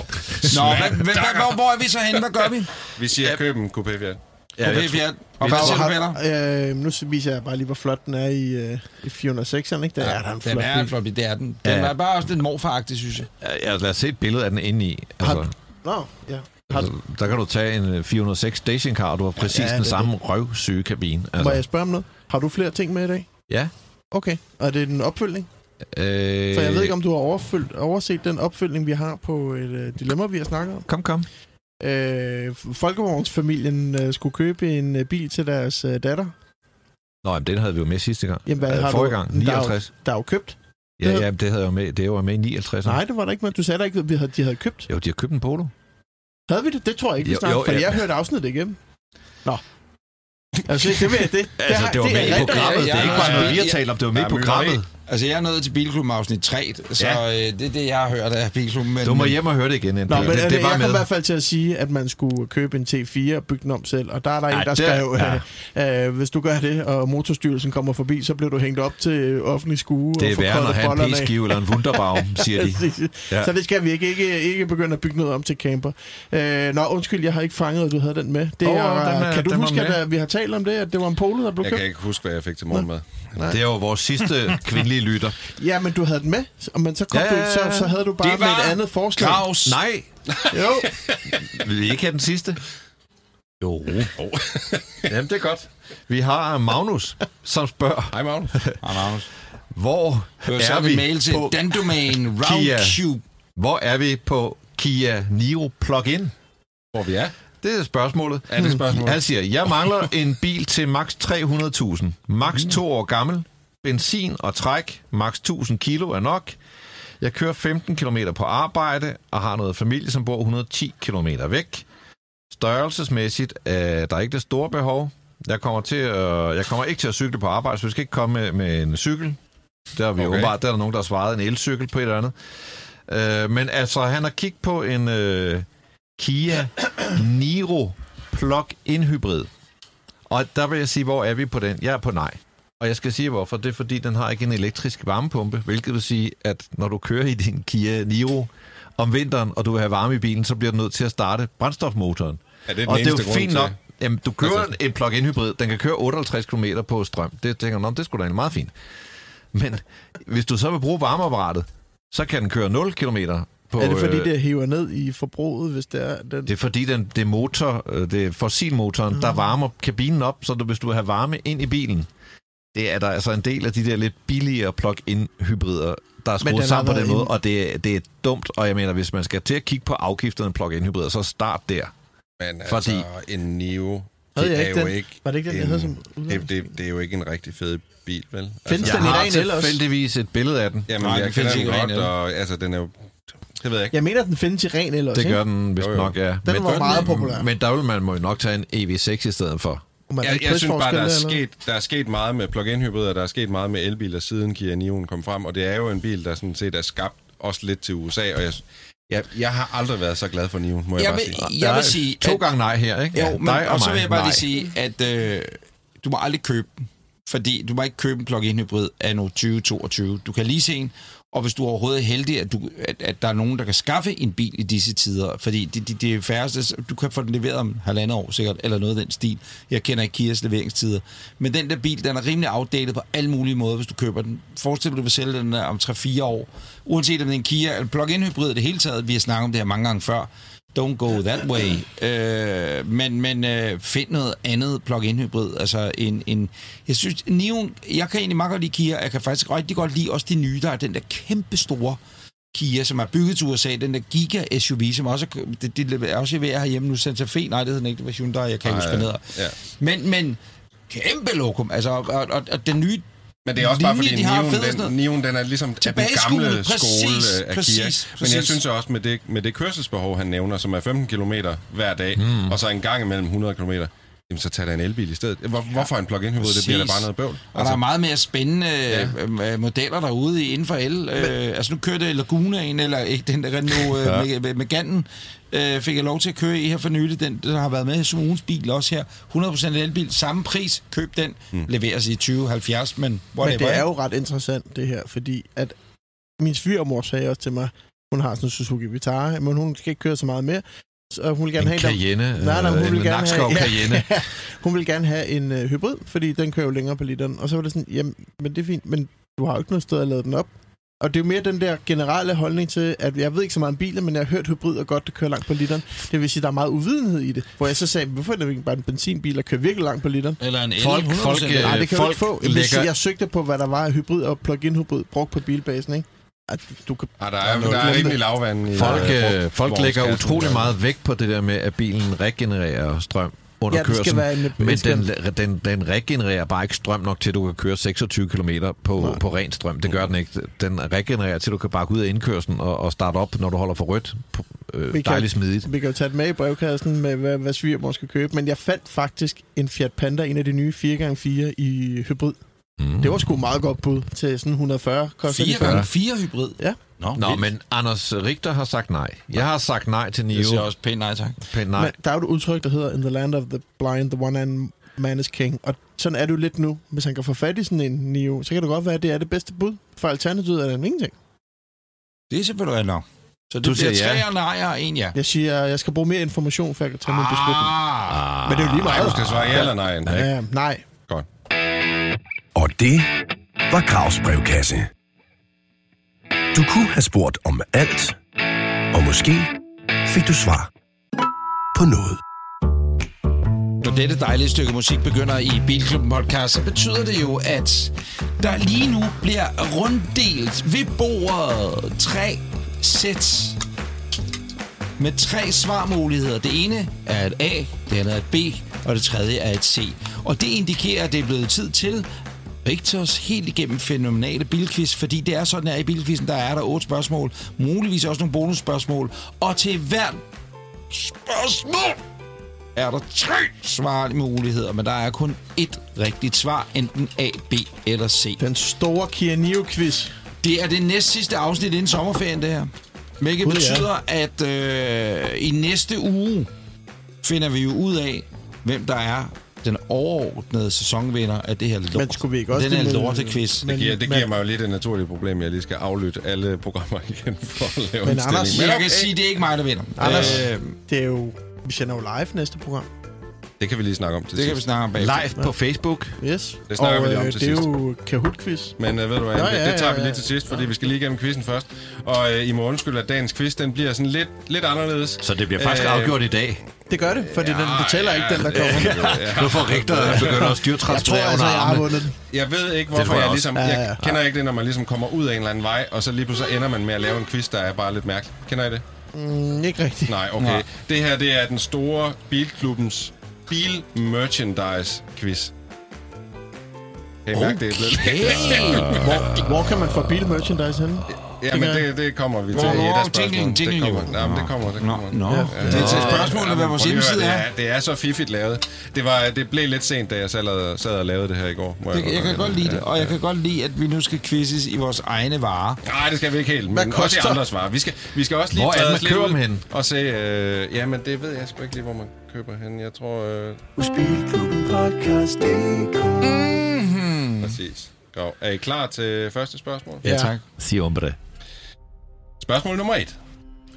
Nå, hvad, hvad, hvor, hvor er vi så henne? Hvad gør vi? Vi siger, køb en coupé. Ja, Okay, jeg. Og Vi hvad du, Peter? Øh, nu viser jeg bare lige, hvor flot den er i, øh, i 406'eren, ikke? Der er der en Den flot er en flot bil, det er den. Den Ja. er bare også lidt morfaragtig, synes jeg. Ja, lad os se et billede af den inde i. Altså, Har- Nå, ja. Har, altså, der kan du tage en øh, 406 stationcar, og du har præcis Ja, ja, det den samme røvsyge kabine. Må jeg Altså, spørge om noget? Har du flere ting med i dag? ja. Okay. Og er det en opfølgning? Øh, For jeg ved ikke, om du har overfølt, overset den opfølgning, vi har på et øh, dilemma, vi har snakket om. Kom, kom. Øh, Folkevognsfamilien øh, skulle købe en øh, bil til deres øh, datter. Nå, jamen, den havde vi jo med sidste gang. Jamen, hvad Øh, har Forrige du? gang, Der er jo- 59. Der er jo købt. Ja, ja, det havde jeg jo med. Det var jo med i 59. Nej, det var der ikke, men du sagde da ikke, at vi havde, de havde købt. Jo, de har købt en Polo. Havde vi det? Det tror jeg ikke, vi snakkede, fordi ja. jeg hørte afsnittet igennem. Nå. Altså, det, det, det, det, Altså, det var med i programmet. Det er ikke bare noget, vi har talt om. Det var med i programmet. Altså, jeg er nået til Bilklubben afsnit 3, så Ja. øh, det er det, jeg har hørt af Bilklubben. Men, Du må hjem og høre det igen. Nå, det, men det, det, det jeg var kom i med. hvert fald til at sige, at man skulle købe en T4 og bygge den om selv. Og der er der en, Ej, der det- skrev, ja. øh, øh, hvis du gør det, og motorstyrelsen kommer forbi, så bliver du hængt op til offentlig skue. Det og er får værre krøllet have en p-skive eller en wunderbaum, siger de. Ja. Så det skal vi ikke. Ikke, ikke begynde at bygge noget om til camper. Øh, nå, undskyld, jeg har ikke fanget, at du havde den med. Det Åh, er, den er- kan du den var huske, med. at vi har talt om det, at det var en polo, der blev Jeg købt? kan ikke huske, hvad jeg fik til morgenmad. Det er jo vores sidste kvindelige lytter. Ja, men du havde den med, men så, kom Ja, du, så, så havde du bare Det med var et andet forslag. Kraus. Nej, Jo, vil vi ikke have den sidste? Jo. Jamen, det er godt. Vi har Magnus, som spørger, Hej, Magnus. Hej, Magnus. hvor Du har er vi mail til på, Dandomain Kia. Roundcube. hvor er vi på Kia Niro plug-in? Hvor vi er? Det er spørgsmålet. Er det spørgsmålet? Han siger, jeg mangler en bil til max 300.000. Max to år gammel. Benzin og træk. Max 1000 kilo er nok. Jeg kører 15 km på arbejde og har noget familie, som bor 110 km væk. Størrelsesmæssigt er der ikke det store behov. Jeg kommer, til at, jeg kommer ikke til at cykle på arbejde, så vi skal ikke komme med, med en cykel. Der er vi okay. åbenbart, der er der nogen, der har svaret en elcykel på et eller andet. Øh, men altså, han har kigget på en øh, Kia Niro plug-in hybrid. Og der vil jeg sige, hvor er vi på den? Jeg er på nej. Og jeg skal sige hvorfor. Det er fordi, den har ikke en elektrisk varmepumpe, hvilket vil sige, at når du kører i din Kia Niro om vinteren, og du vil have varme i bilen, så bliver du nødt til at starte brændstofmotoren. Er det den og det er eneste jo grund fint til- nok. Jamen, du kører Altså- en plug-in hybrid, den kan køre 58 km på strøm. Det tænker jeg, "Nå, det skulle da egentlig meget fint. Men hvis du så vil bruge varmeapparatet, så kan den køre 0 km på... er det fordi, øh, det hiver ned i forbruget, hvis det er den... det er fordi, den, det er motor, øh, det er fossilmotoren, Ah. der varmer kabinen op, så du, hvis du vil have varme ind i bilen, det er der altså en del af de der lidt billigere plug-in hybrider, der er skruet sammen på den måde, en- og det, er- det er dumt, og jeg mener, hvis man skal til at kigge på afgifterne plug-in hybrider, så start der. Men Fordi- altså, en Nio, Havde det er ikke jo den? ikke... Var det ikke den, en- havde som det, det, det er jo ikke en rigtig fed bil, vel? Altså, Findes Jeg den i har ren el også? tilfældigvis et billede af den. Jamen, Nej, jeg den kender findes den ikke godt, og altså, den er jo... Det ved jeg ikke. Jeg mener, den findes i ren el også, Det gør den vist Jo, jo. nok, ja. Den var meget populær. Men der vil man må jo nok tage en EV6 i stedet for. Og man er Jeg, jeg synes bare, der er, sket, der er sket meget med plug-in hybrider, der er sket meget med elbiler, siden Kia Nio'en kom frem, og det er jo en bil, der sådan set er skabt også lidt til USA, og jeg, jeg, jeg har aldrig været så glad for Nio'en, må jeg, Jeg bare vil, sige. jeg vil sige... To at- gange nej her, ikke? Jo, men, Dig og, så mig, vil jeg bare nej. lige sige, at øh, du må aldrig købe den. Fordi du må ikke købe en plug-in hybrid af nu 2022. Du kan lige se en, og hvis du er overhovedet heldig, at, du, at, at der er nogen, der kan skaffe en bil i disse tider, fordi det, det, det er færreste, du kan få den leveret om halvandet år sikkert, eller noget af den stil. Jeg kender ikke Kias leveringstider. Men den der bil, den er rimelig outdated på alle mulige måder, hvis du køber den. Forestil dig, du vil sælge den der om 3-4 år. Uanset om det er en Kia eller plug-in hybrid det hele taget, vi har snakket om det her mange gange før, don't go that way. Øh, men men øh, find noget andet plug-in hybrid. Altså en, en, jeg synes, Neon, jeg kan egentlig meget godt lide Kia, jeg kan faktisk rigtig godt lide også de nye, der er den der kæmpe store Kia, som er bygget til USA, den der Giga SUV, som også er, det, det er også ved herhjemme nu, Santa Fe, nej, det hedder den ikke, det var Hyundai, jeg kan ikke huske, hvad ja. Men, men kæmpe lokum, altså, og, og, og den nye Men det er også bare fordi, de den. Nion, den er ligesom af den gamle præcis, skole af præcis, Kia. Men jeg præcis. synes også, med det, med det kørselsbehov, han nævner, som er 15 km hver dag, mm. og så en gang imellem 100 km, jamen så tager der en elbil i stedet. Hvor, hvorfor en plug-in hybrid? Det bliver da bare noget bøvl. Og der er meget mere spændende ja. modeller derude i- inden for el. Øh, altså nu kørte Lagunaen, eller ikke den der Renault øh, Ja. med, med, med Ganten, øh, fik jeg lov til at køre i her for nylig. Den, der har været med som ugens bil også her. 100% elbil, samme pris, køb den, mm. leveres i 2070, men whatever. Men det er jo ret interessant, det her, fordi at min svigermor sagde også til mig, hun har sådan en Suzuki Vitara, men hun skal ikke køre så meget mere. Så hun vil gerne En have en, Cayenne. Nej, nej, hun øh, vil en gerne Nakskov have- Cayenne. hun vil gerne have en øh, hybrid, fordi den kører jo længere på literen. Og så var det sådan, jamen, men det er fint, men du har jo ikke noget sted at lade den op. Og det er jo mere den der generelle holdning til, at jeg ved ikke så meget om biler, men jeg har hørt hybrid og godt, det kører langt på literen. Det vil sige, at der er meget uvidenhed i det. Hvor jeg så sagde, hvorfor er det ikke bare en benzinbil, der kører virkelig langt på literen? Eller en el, Folk- 100% folk, øh, Nej, det kan folk ikke få. lægger- Hvis jeg søgte på, hvad der var af hybrid og plug-in hybrid brugt på bilbasen, ikke? At du kan... Ah, der er, der er rimelig det. lavvand i Folk, øh, øh, folk lægger utrolig meget vægt på det der med, at bilen regenererer strøm under Ja, kørslen. være en- men skal- den, den, den regenererer bare ikke strøm nok til, at du kan køre 26 km på, på ren strøm. Det gør den ikke. Den regenererer til, at du kan bare gå ud af indkørslen og, og starte op, når du holder for rødt. Øh, Vi kan- dejligt smidigt. Vi kan jo tage det med i brevkassen med, hvad, hvad svigermor skal købe. Men jeg fandt faktisk en Fiat Panda, en af de nye 4x4 i hybrid. Mm. Det var sgu meget godt bud til sådan 140. Koster de 4 gange 4 hybrid. Ja. Nå, Nå, vildt. men Anders Richter har sagt nej. Jeg har sagt nej til Det Nio. siger også pænt nej tak. Pænt nej. Men der er jo et udtryk, der hedder In the land of the blind, the one and man is king. Og sådan er det jo lidt nu. Hvis han kan få fat i sådan en Nio, så kan det godt være, at det er det bedste bud. For alternativet er det ingenting. Det er selvfølgelig nok. Så det Du bliver siger ja. tre og nej og en ja. Jeg siger, jeg skal bruge mere information, for jeg kan tage min beslutning. Ah, Men det er jo lige Nej, meget. du skal svare ja eller nej. ikke? Ja, nej. Og det var Gravs brevkasse. Du kunne have spurgt om alt, og måske fik du svar på noget. Når dette dejlige stykke musik begynder i Bilklubben podcast, så betyder det jo, at der lige nu bliver runddelt ved bordet tre sæt med tre svarmuligheder. Det ene er et A, det andet er et B, og det tredje er et C. Og det indikerer, at det er blevet tid til Rigtors helt igennem fænomenale bilquiz, fordi det er sådan, at i bilquizzen, der er der otte spørgsmål, muligvis også nogle bonusspørgsmål, og til hvert spørgsmål er der tre svarmuligheder, men der er kun ét rigtigt svar, enten A, B eller C. Den store Kia Nio-quiz. Det er det næst sidste afsnit inden sommerferien, det her. Hvilket Gud, ja. betyder, at øh, i næste uge finder vi jo ud af, hvem der er den overordnede sæsonvinder af det her lort. Men skulle vi ikke også Den her det lortequiz. Men- Det giver, det men- giver mig jo lidt et naturligt problem, jeg lige skal aflytte alle programmer igen for at lave Men en Anders, stilling. Jeg Men kan sige, det er ikke mig, der vinder. Anders, Øh, det er jo... Vi sender jo live næste program. det kan vi lige snakke om til det kan vi sidst. snakke om bagefter. Live på Facebook. Yes. Det snakker og vi lige om øh, til det er sidst. jo Kahoot-quiz. Men uh, ved du hvad, det, ja, det tager ja, vi ja. lige til sidst, fordi vi skal lige igennem quizzen først. Og uh, I må undskylde, at dagens quiz, den bliver sådan lidt, lidt anderledes. Så det bliver faktisk Øh, afgjort i dag. Det gør det, fordi ja, den betaler ikke den, der kommer. Nu får Richter begynder at styre Jeg tror transportere altså, jeg har vundet den. Jeg ved ikke, hvorfor jeg jeg, ligesom... Ja, ja. Jeg kender ikke det, når man ligesom kommer ud af en eller anden vej, og så lige pludselig ender man med at lave en quiz, der er bare lidt mærkelig. Kender I det? Mm, ikke rigtigt. Nej, okay. Nej. Det her, det er den store Bilklubbens bil-merchandise-quiz. Kan I mærke, det er blevet... Hvor, hvor kan man få bilmerchandise henne? Ja, men det, det kommer vi til i et af spørgsmålene. jingling, jingling Det kommer, ja, men det kommer, det Nå, kommer. nå. Ja, Det er til spørgsmålet, hvad vores hjemmeside er. Det er, så fiffigt lavet. Det, var, det blev lidt sent, da jeg sad, sad og lavede det her i går. Det, jeg kan nok godt lide det, Ja. og jeg kan godt lide, at vi nu skal quizzes i vores egne varer. Nej, det skal vi ikke helt, Hvad men også i andres varer. Vi skal, vi skal også lige Hvor er det, man os lidt køber ud dem henne? Og se, øh, jamen det ved jeg sgu ikke lige, hvor man køber hen. Jeg tror, øh, præcis. Godt. Er I klar til første spørgsmål? Ja. tak. Si hombre. Spørgsmål nummer et.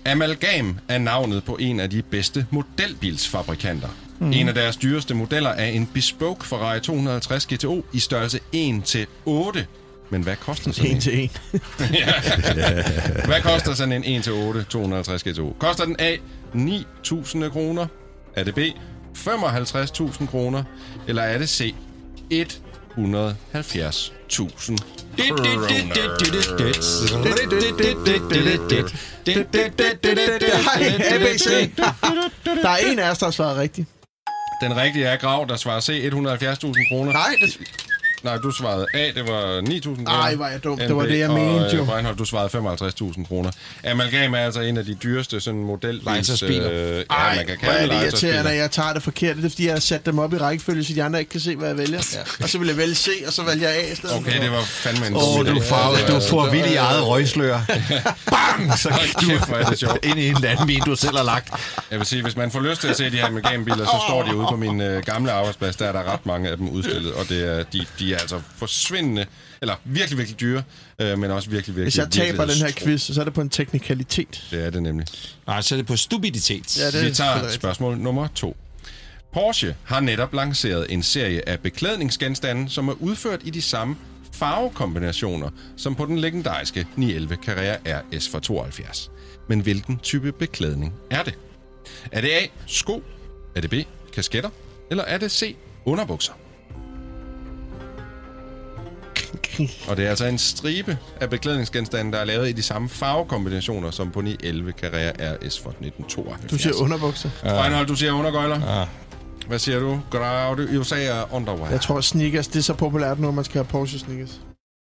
Amalgam er navnet på en af de bedste modelbilsfabrikanter. Mm. En af deres dyreste modeller er en Bespoke Ferrari 250 GTO i størrelse 1-8. Men hvad koster sådan en? En til en. Hvad koster sådan en 1-8 250 GTO? Koster den A 9.000 kroner? Er det B 55.000 kroner? Eller er det C 1 ABC. Der er en af os, der har svaret rigtigt. Den rigtige er Grav, der svarer C, 170.000 kroner. Nej, det, Nej, du svarede A, det var 9.000 kroner. Ej, hvor er jeg dum. Det NB, var det, jeg mente, og, jo. øh, Breinholt, du svarede 55.000 kroner. Amalgam er altså en af de dyreste sådan model. Legetøjsbiler. Øh, ja, Ej, man kan hvor kalde er det det irriterende, at jeg tager det forkert. Det er, fordi jeg har sat dem op i rækkefølge, så de andre ikke kan se, hvad jeg vælger. Ja. Og så vil jeg vælge C, og så vælger jeg A i stedet. Okay, det var fandme en Åh, dum du Ja, du ja, får vildt i eget røgslør. Bang! Så det sjovt. ind i en landmin, du selv har lagt. Jeg vil sige, hvis man får lyst til at se de her amalgambiler, så står de ude på min øh, gamle arbejdsplads. Der er der ret mange af dem udstillet, og det er, de, de er altså forsvindende, eller virkelig, virkelig dyre, øh, men også virkelig, virkelig Hvis jeg taber den her quiz, så er det på en teknikalitet. Det er det nemlig. Nej, så er det på stupiditet. Ja, det Vi tager spørgsmål nummer to. Porsche har netop lanceret en serie af beklædningsgenstande, som er udført i de samme farvekombinationer, som på den legendariske 911 Carrera RS fra 72. Men hvilken type beklædning er det? Er det A. Sko? Er det B. Kasketter? Eller er det C. Underbukser? Og det er altså en stribe af beklædningsgenstande, der er lavet i de samme farvekombinationer som på 911 Carrera RS fra 1972. Du siger underbukser. Reinhold, du siger undergøjler. Ja. Hvad siger du? Jo sagde underwear. Jeg tror, sneakers, det er så populært nu, at man skal have Porsche sneakers.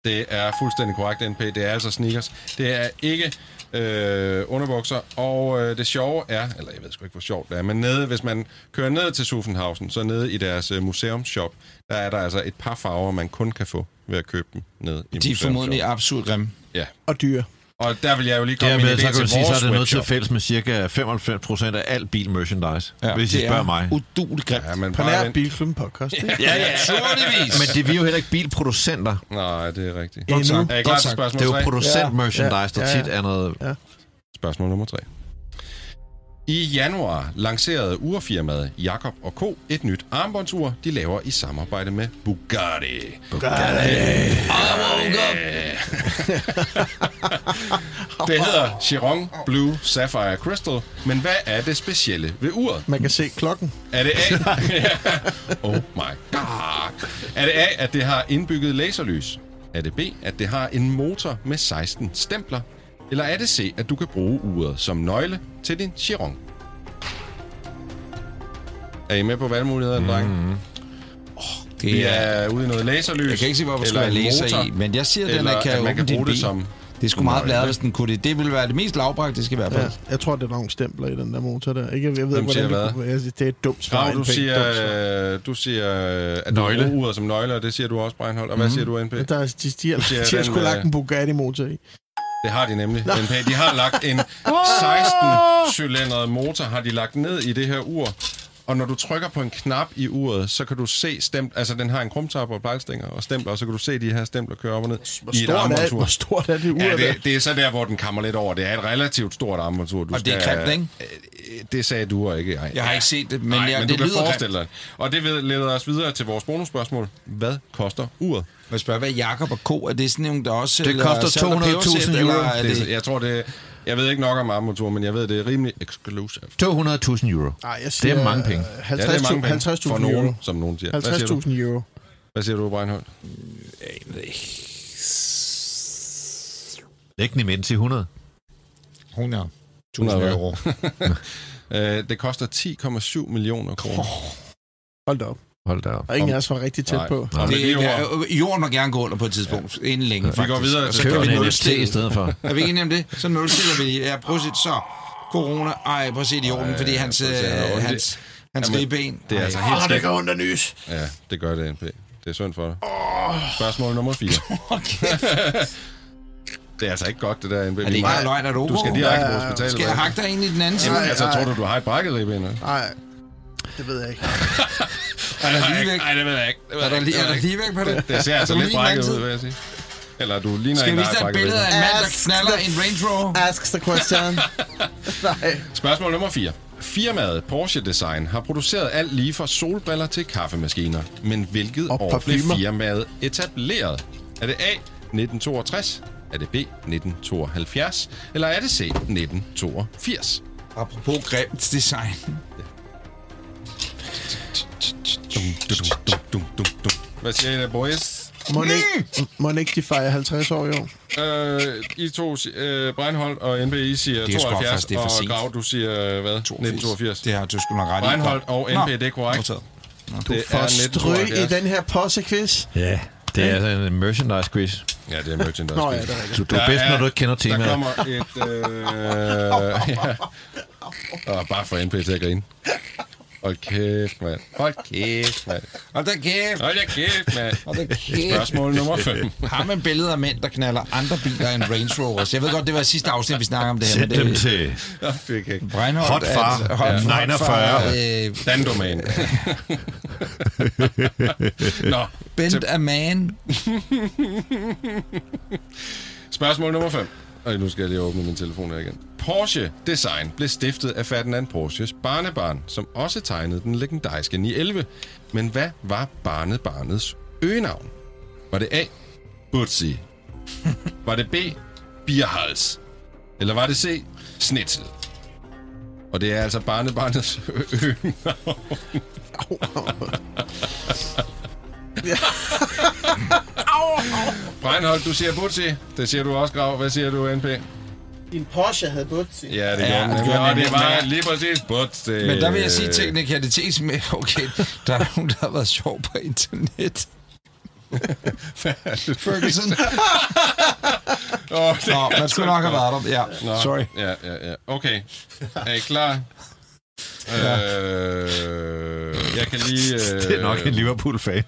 Det er fuldstændig korrekt, NP. Det er altså sneakers. Det er ikke øh, underbukser. Og øh, det sjove er, eller jeg ved sgu ikke, hvor sjovt det er, men nede, hvis man kører ned til Suffenhausen, så nede i deres øh, museumsshop, der er der altså et par farver, man kun kan få ved at købe dem ned i De er formodentlig absurd grimme. Ja. Og dyre. Og der vil jeg jo lige komme med Dermed en så kan du til sige, så er det noget til fælles med cirka 95 procent af al bil-merchandise, ja, hvis I det spørger er mig. uduligt grimt. Ja, men På nær. Bilklubben podcast. Ja, ja, naturligvis. Men det er vi jo heller ikke bilproducenter. Nej, det er rigtigt. Endnu. sagt. Er I klar til spørgsmål Det er jo 3? producent-merchandise, Ja, der ja, tit er noget... Spørgsmål nummer 3. I januar lancerede urfirmaet Jakob og Co. et nyt armbåndsur, de laver i samarbejde med Bugatti. Det hedder Chiron Blue Sapphire Crystal, men hvad er det specielle ved uret? Man kan se klokken. Er det A? Oh my god. Er det A, at det har indbygget laserlys? Er det B, at det har en motor med 16 stempler? Eller er det C, at du kan bruge uret som nøgle til din Chiron? Er I med på valgmulighederne, dreng? Mm. Det Vi er, er ude i noget laserlys. jeg kan ikke se, hvorfor jeg en læse motor, i, men jeg siger, at den kan at man åbne kan bruge det bil. som Det sgu meget bladet, hvis den kunne det. Det ville være det mest lavpraktiske i hvert fald. Ja, jeg tror, det er nogle stempler i den der motor der. Ikke, jeg ved ikke, hvordan det kunne være. Det er et dumt svar. Grav, du siger, du siger, at Nøgle. du bruger uret som nøgle, og det siger du også, Breinholt. Og hvad siger du, NP? Der, er- de, de, de, siger, de har den, sgu lagt øh, en Bugatti-motor i. Det har de nemlig. NP. De har lagt en 16-cylindret motor, har de lagt ned i det her ur. Og når du trykker på en knap i uret, så kan du se stemt, altså den har en krumtap og plejlstænger og stempler, og så kan du se de her stempler køre op og ned Hvor i et stort, armbåndsur. hvor stort er det ur Ja, der? det, det er så der, hvor den kammer lidt over. Det er et relativt stort armbåndsur. Du Og det er grimt, ikke? Øh, Det sagde du og ikke jeg. Jeg har ikke set det, men, Nej, jeg, men det du kan lyder forestille dig. Og det leder os videre til vores bonusspørgsmål. Hvad koster uret? Jeg spørger, hvad Jakob og Co. Er det sådan nogle, der også Det koster salt og 200.000 pebersæt, euro. det, jeg tror, det Jeg ved ikke nok om armmotor, men jeg ved, det er rimelig exclusive. 200.000 euro. Nej, jeg siger, Det er mange penge. Ja, det er mange 50.000 penge 50 for euro. nogen, som nogen siger. Hvad siger du? 50.000 euro. Hvad siger du, Breinholt? Læg den i 100. 100. 100 1000 hvad? euro. Øh, det koster 10,7 millioner kroner. Hold da op. Hold da op. Og ingen af os var rigtig tæt Nej. på. Med Det, de er, ord, jorden må gerne gå under på et tidspunkt. Ja. Inden længe, vi faktisk. går videre så kan vi en NFT nulstille. i stedet for. Er vi ikke enige om det? Så nulstiller vi. Ja, prøv at se. Så. Corona. Ej, prøv at se idioten, Ej, fordi hans, øh, hans, hans Jamen, ribben. det er altså helt det skidt. gør ondt at nys. Ja, det gør det, NP. Det er synd for dig. Spørgsmål nummer 4. det er altså ikke godt, det der, NP. Er det ikke Nej, løgn, at du Du skal direkte på hospitalet. Skal jeg hakke dig ind i den anden side? Jamen, altså, tror du, du har et brækket ribben? Nej, det ved jeg ikke. Er der lige væk? Nej, det ved jeg ikke. Det ved Er der, ikke. er der lige væk på det? Det ser altså du lidt brækket ud, vil jeg sige. Eller du ligner Skal vi vise dig et billede af en mand, der knaller en Range Rover? Ask the question. Nej. Spørgsmål nummer 4. Firmaet Porsche Design har produceret alt lige fra solbriller til kaffemaskiner. Men hvilket Og år blev parfumer. firmaet etableret? Er det A. 1962? Er det B. 1972? Eller er det C. 1982? Apropos grimt design. Hvad siger I der, boys? Må ikke, må ikke de fejre 50 år i år? Øh, I to, øh, Breinholt og NBI siger Det er sgu 72, opførst, det er for og. Grav, du siger øh, hvad? 1982. Det har du sgu nok ret i. Breinholt og Nå, NB, det er korrekt. modtaget. Det For strøg i 1972. den her possequiz. Ja, det er altså en merchandise quiz. Ja, det er merchandise. Nå ja, det er rigtigt. Du, du er bedst, når du ikke kender Der temaet. kommer et... Øh, ja. Og bare for NP til at grine. Hold kæft, mand. Hold kæft, mand. Hold da kæft. Hold da kæft, mand. Hold da kæft. Spørgsmål nummer 5. Har man billeder af mænd, der knaller andre biler end Range Rovers? Jeg ved godt, det var sidste afsnit, vi snakker om det her. Sæt men det, dem til Jeg fik ikke. Breinholt, Hot far. at- hot, Ja. hot 49. far, øh, Dandomain. Nå, Bent a man. Spørgsmål nummer 5. Og nu skal jeg lige åbne min telefon her igen. Porsche Design blev stiftet af Ferdinand Porsches barnebarn, som også tegnede den legendariske 911. Men hvad var barnebarnets øgenavn? Var det A. Butzi? Var det B. Bierhals? Eller var det C. Snitzel? Og det er altså barnebarnets øgenavn. Breinholt, du siger Butzi. Det siger du også, Grav. Hvad siger du, NP? Din Porsche havde Butzi. Ja, det Ja, gjorde den. det nemlig. gjorde Og den det var lige præcis Butzi. Men der vil jeg sige teknikalitet med, okay, der er nogen, der har været sjov på internet. Ferguson. Åh, det Nå, man skulle nok have været der. Ja, Nå, sorry. Ja, ja, ja. Okay. Er I klar? Øh, jeg kan lige... Øh, Det er nok en Liverpool-fan,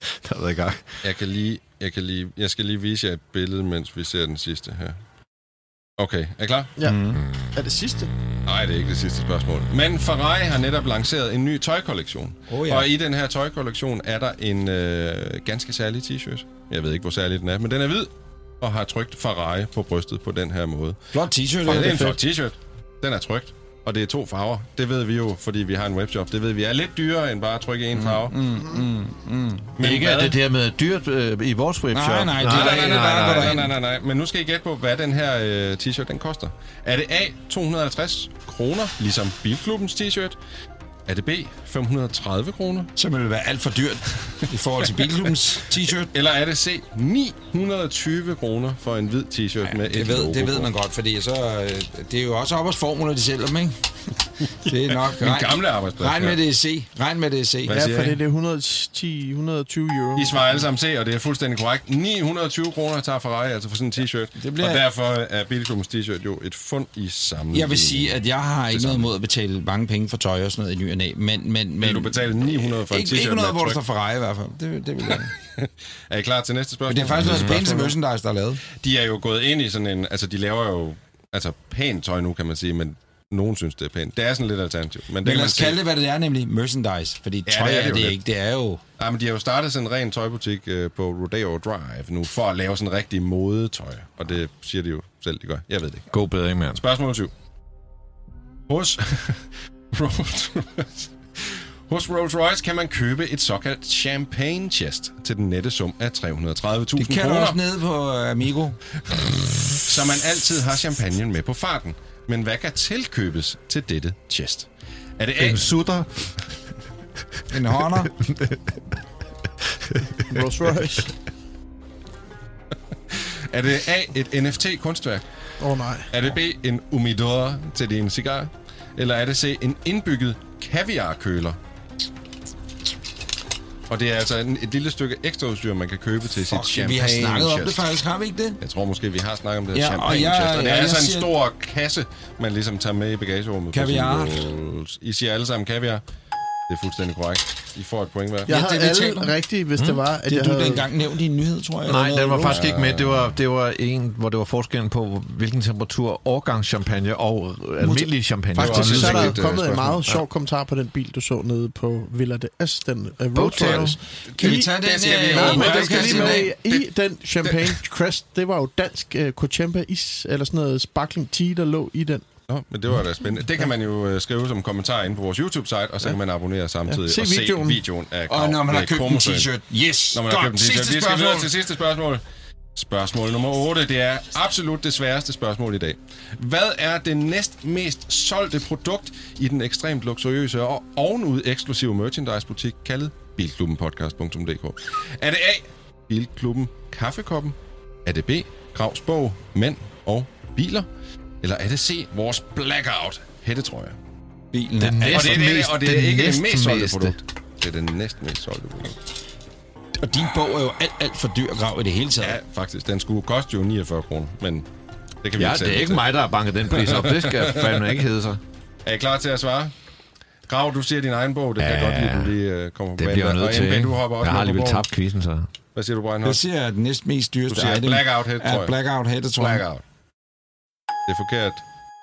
der har været i gang. Jeg kan lige... Jeg, kan lige, jeg skal lige vise jer et billede, mens vi ser den sidste her. Okay, er I klar? Ja. Er det sidste? Nej, det er ikke det sidste spørgsmål. Men Ferrari har netop lanceret en ny tøjkollektion. Oh, ja. Og i den her tøjkollektion er der en øh, ganske særlig t-shirt. Jeg ved ikke, hvor særlig den er, men den er hvid og har trykt Ferrari på brystet på den her måde. Flot t-shirt. Det er en flot t-shirt. Den er trykt. Og det er to farver. Det ved vi jo, fordi vi har en webshop. Det ved vi er lidt dyrere end bare at trykke en farve. Mm, mm, mm. Men Ikke hvad? at det der med dyrt øh, i vores webshop. Nej, nej, Nej, nej, nej, nej, nej, nej, nej, nej. Men nu skal I gætte på, hvad den her øh, t-shirt den koster. Er det A, 250 kroner, ligesom Bilklubbens t-shirt? Er det B, 530 kroner? Som ville være alt for dyrt i forhold til Bilklubbens t-shirt. Eller er det C, 920 kroner for en hvid t-shirt med Det et ved, logo det ved man godt, fordi så, øh, det er jo også op hos formler, de sælger dem, ikke? Det er nok... Min gamle arbejdsplads. Regn med det C. Regn med det er C. Hvad Ja, for det er 110, 120 euro. I svarer alle sammen C, og det er fuldstændig korrekt. 920 kroner tager Ferrari altså for sådan en t-shirt. Det bliver- Og derfor er Bilklubbens t-shirt jo et fund i samlet. Jeg vil sige, at jeg har ikke noget imod at betale mange penge for tøj og sådan noget i ny og næ, men... men, men Vil du betale 900 for en t-shirt Ikke noget, hvor der står Ferrari i hvert fald. Det, det vil jeg. Er I klar til næste spørgsmål? Men det er faktisk noget pæneste merchandise, der er lavet. De er jo gået ind i sådan en... Altså, de laver jo altså, pænt tøj nu, kan man sige, men nogen synes, det er pænt. Det er sådan lidt alternativ. Men, det Men kan lad man os kalde det, hvad det er, nemlig merchandise. Fordi Ja, tøj det er er det jo det lidt. ikke. Det er jo... Ja, men de har jo startet sådan en ren tøjbutik øh, på Rodeo Drive nu, for at lave sådan rigtig modetøj. Og det siger de jo selv, de gør. Jeg ved det ikke. God bedring, mand. Spørgsmål 7. Hos Rolls Hos Rolls Royce kan man købe et såkaldt champagne chest til den nette sum af 330.000 Det kan du kroner, også nede på uh, Amigo. så man altid har champagne med på farten. Men hvad kan tilkøbes til dette chest? Er det A, En sutter. En Honor. Rolls Royce. er det A et NFT-kunstværk? Åh oh, nej. Er det B en humidor til din cigar? Eller er det C en indbygget kaviarkøler? Og det er altså en, et lille stykke ekstra udstyr, man kan købe til sit Fuck, champagne vi har snakket om det chest. faktisk, har vi ikke det? Jeg tror måske, vi har snakket om det Ja, champagne og jeg- chest. Og det er jeg altså en stor kasse, man ligesom tager med i bagagerummet. Kaviar. I siger alle sammen kaviar. Det er fuldstændig korrekt. I får et point hver. Jeg Ja, havde det, vi taler alle rigtigt, hvis det var, at Det jeg har du havde... dengang nævnt i en nyhed, tror jeg. Nej, den var faktisk ikke med. Det var, det var en, hvor det var forskellen på, hvilken temperatur årgangschampagne og almindelig champagne. Faktisk så er der vigtigt, kommet øh, en meget sjov kommentar på den bil, du så nede på Villa de S, den uh, Boattail. Royce. Kan vi I- tage den? det skal vi øh. Nej, men det skal lige med vi. i den Champagne Crest. Det var jo dansk uh, Cochempa is, eller sådan noget sparkling tea, der lå i den. Nå, men det var da spændende. Det kan man jo øh, skrive som kommentar inde på vores YouTube-site, og så kan man abonnere samtidig Ja, se og se videoen af Og når man har købt en t-shirt. Yes, Når man har købt en Sidste t-shirt. Vi skal videre til sidste spørgsmål. Spørgsmål nummer 8. Det er absolut det sværeste spørgsmål i dag. Hvad er det næst mest solgte produkt i den ekstremt luksuriøse og ovenud eksklusive merchandise-butik kaldet bilklubbenpodcast.dk. Er det A, Bilklubben Kaffekoppen? Er det B, Gravs bog, mænd og biler? Eller er det C, vores blackout hættetrøje? Bilen Den er, Og det er, det, og det er den ikke det mest solgte meste. produkt. Det er det næsten mest solgte produkt. og din bog er jo alt, alt for dyr grav i det hele taget. Ja, faktisk. Den skulle koste jo 49 kroner, men det kan vi Ja, ikke det er ikke til. mig, der har banket den pris op. Det skal fandme ikke hedde sig. Er I klar til at svare? Grav, du siger din egen bog. Det kan jeg Ja, godt lide, at du lige uh, kommer på Det bliver jeg nødt til. Du hopper også Jeg har alligevel tabt quizzen, så... Hvad siger du, Brian Jeg siger, at den næst mest dyreste Du siger item blackout head, tror er jeg. blackout head, tror jeg. Blackout. Det er forkert,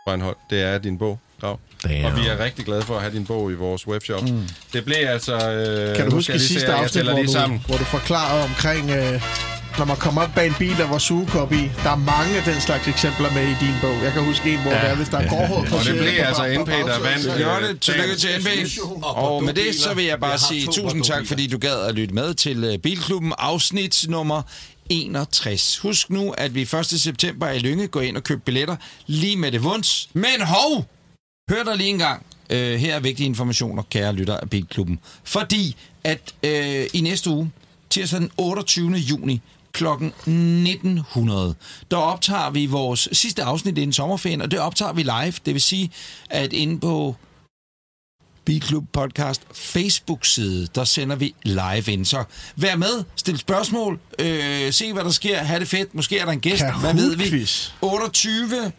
Brian Holt. Det er din bog, Grav. Damn. Og vi er rigtig glade for at have din bog i vores webshop. Mm. Det blev altså... Øh, Kan du huske det sidste afsnit, hvor du, sammen. hvor du forklarede omkring, øh, når man kommer op bag en bil, der var sugekop i. Der er mange af den slags eksempler med i din bog. Jeg kan huske en, hvor ja, der er, hvis der er ja, gårdhård på Og det blev altså NP, der vandt. Gør det. Tillykke til NB. Og med det, så vil jeg bare sige tusind tak, fordi du gad at lytte med til øh, Bilklubben afsnit nummer 61. Husk nu, at vi 1. september i Lynge går ind og køber billetter lige med det vunds. Men hov! Hør dig lige en gang. Øh, her er vigtige informationer, kære lytter af Bilklubben. Fordi at øh, i næste uge, tirsdag den 28. juni, kl. 1900, der optager vi vores sidste afsnit inden sommerferien, og det optager vi live. Det vil sige, at inde på Bilklub Podcast Facebook-side, der sender vi live ind. Så vær med, stil spørgsmål, øh, se hvad der sker, have det fedt. Måske er der en gæst, hvad ved vi? Kahoot-quiz. 28.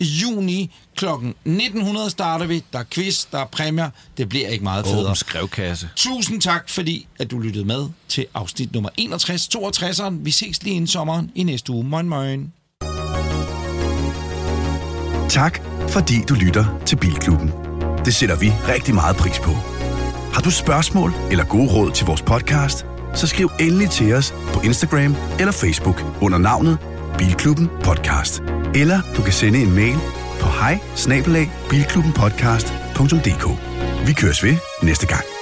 juni kl. 1900 starter vi. Der er quiz, der er præmier. Det bliver ikke meget federe. Åben skrevkasse. Tusind tak, fordi at du lyttede med til afsnit nummer 61, 62'eren. Vi ses lige inden sommeren i næste uge. Moin, moin. Tak, fordi du lytter til Bilklubben. Det sætter vi rigtig meget pris på. Har du spørgsmål eller gode råd til vores podcast, så skriv endelig til os på Instagram eller Facebook under navnet Bilklubben Podcast. Eller du kan sende en mail på hej Vi køres ved næste gang.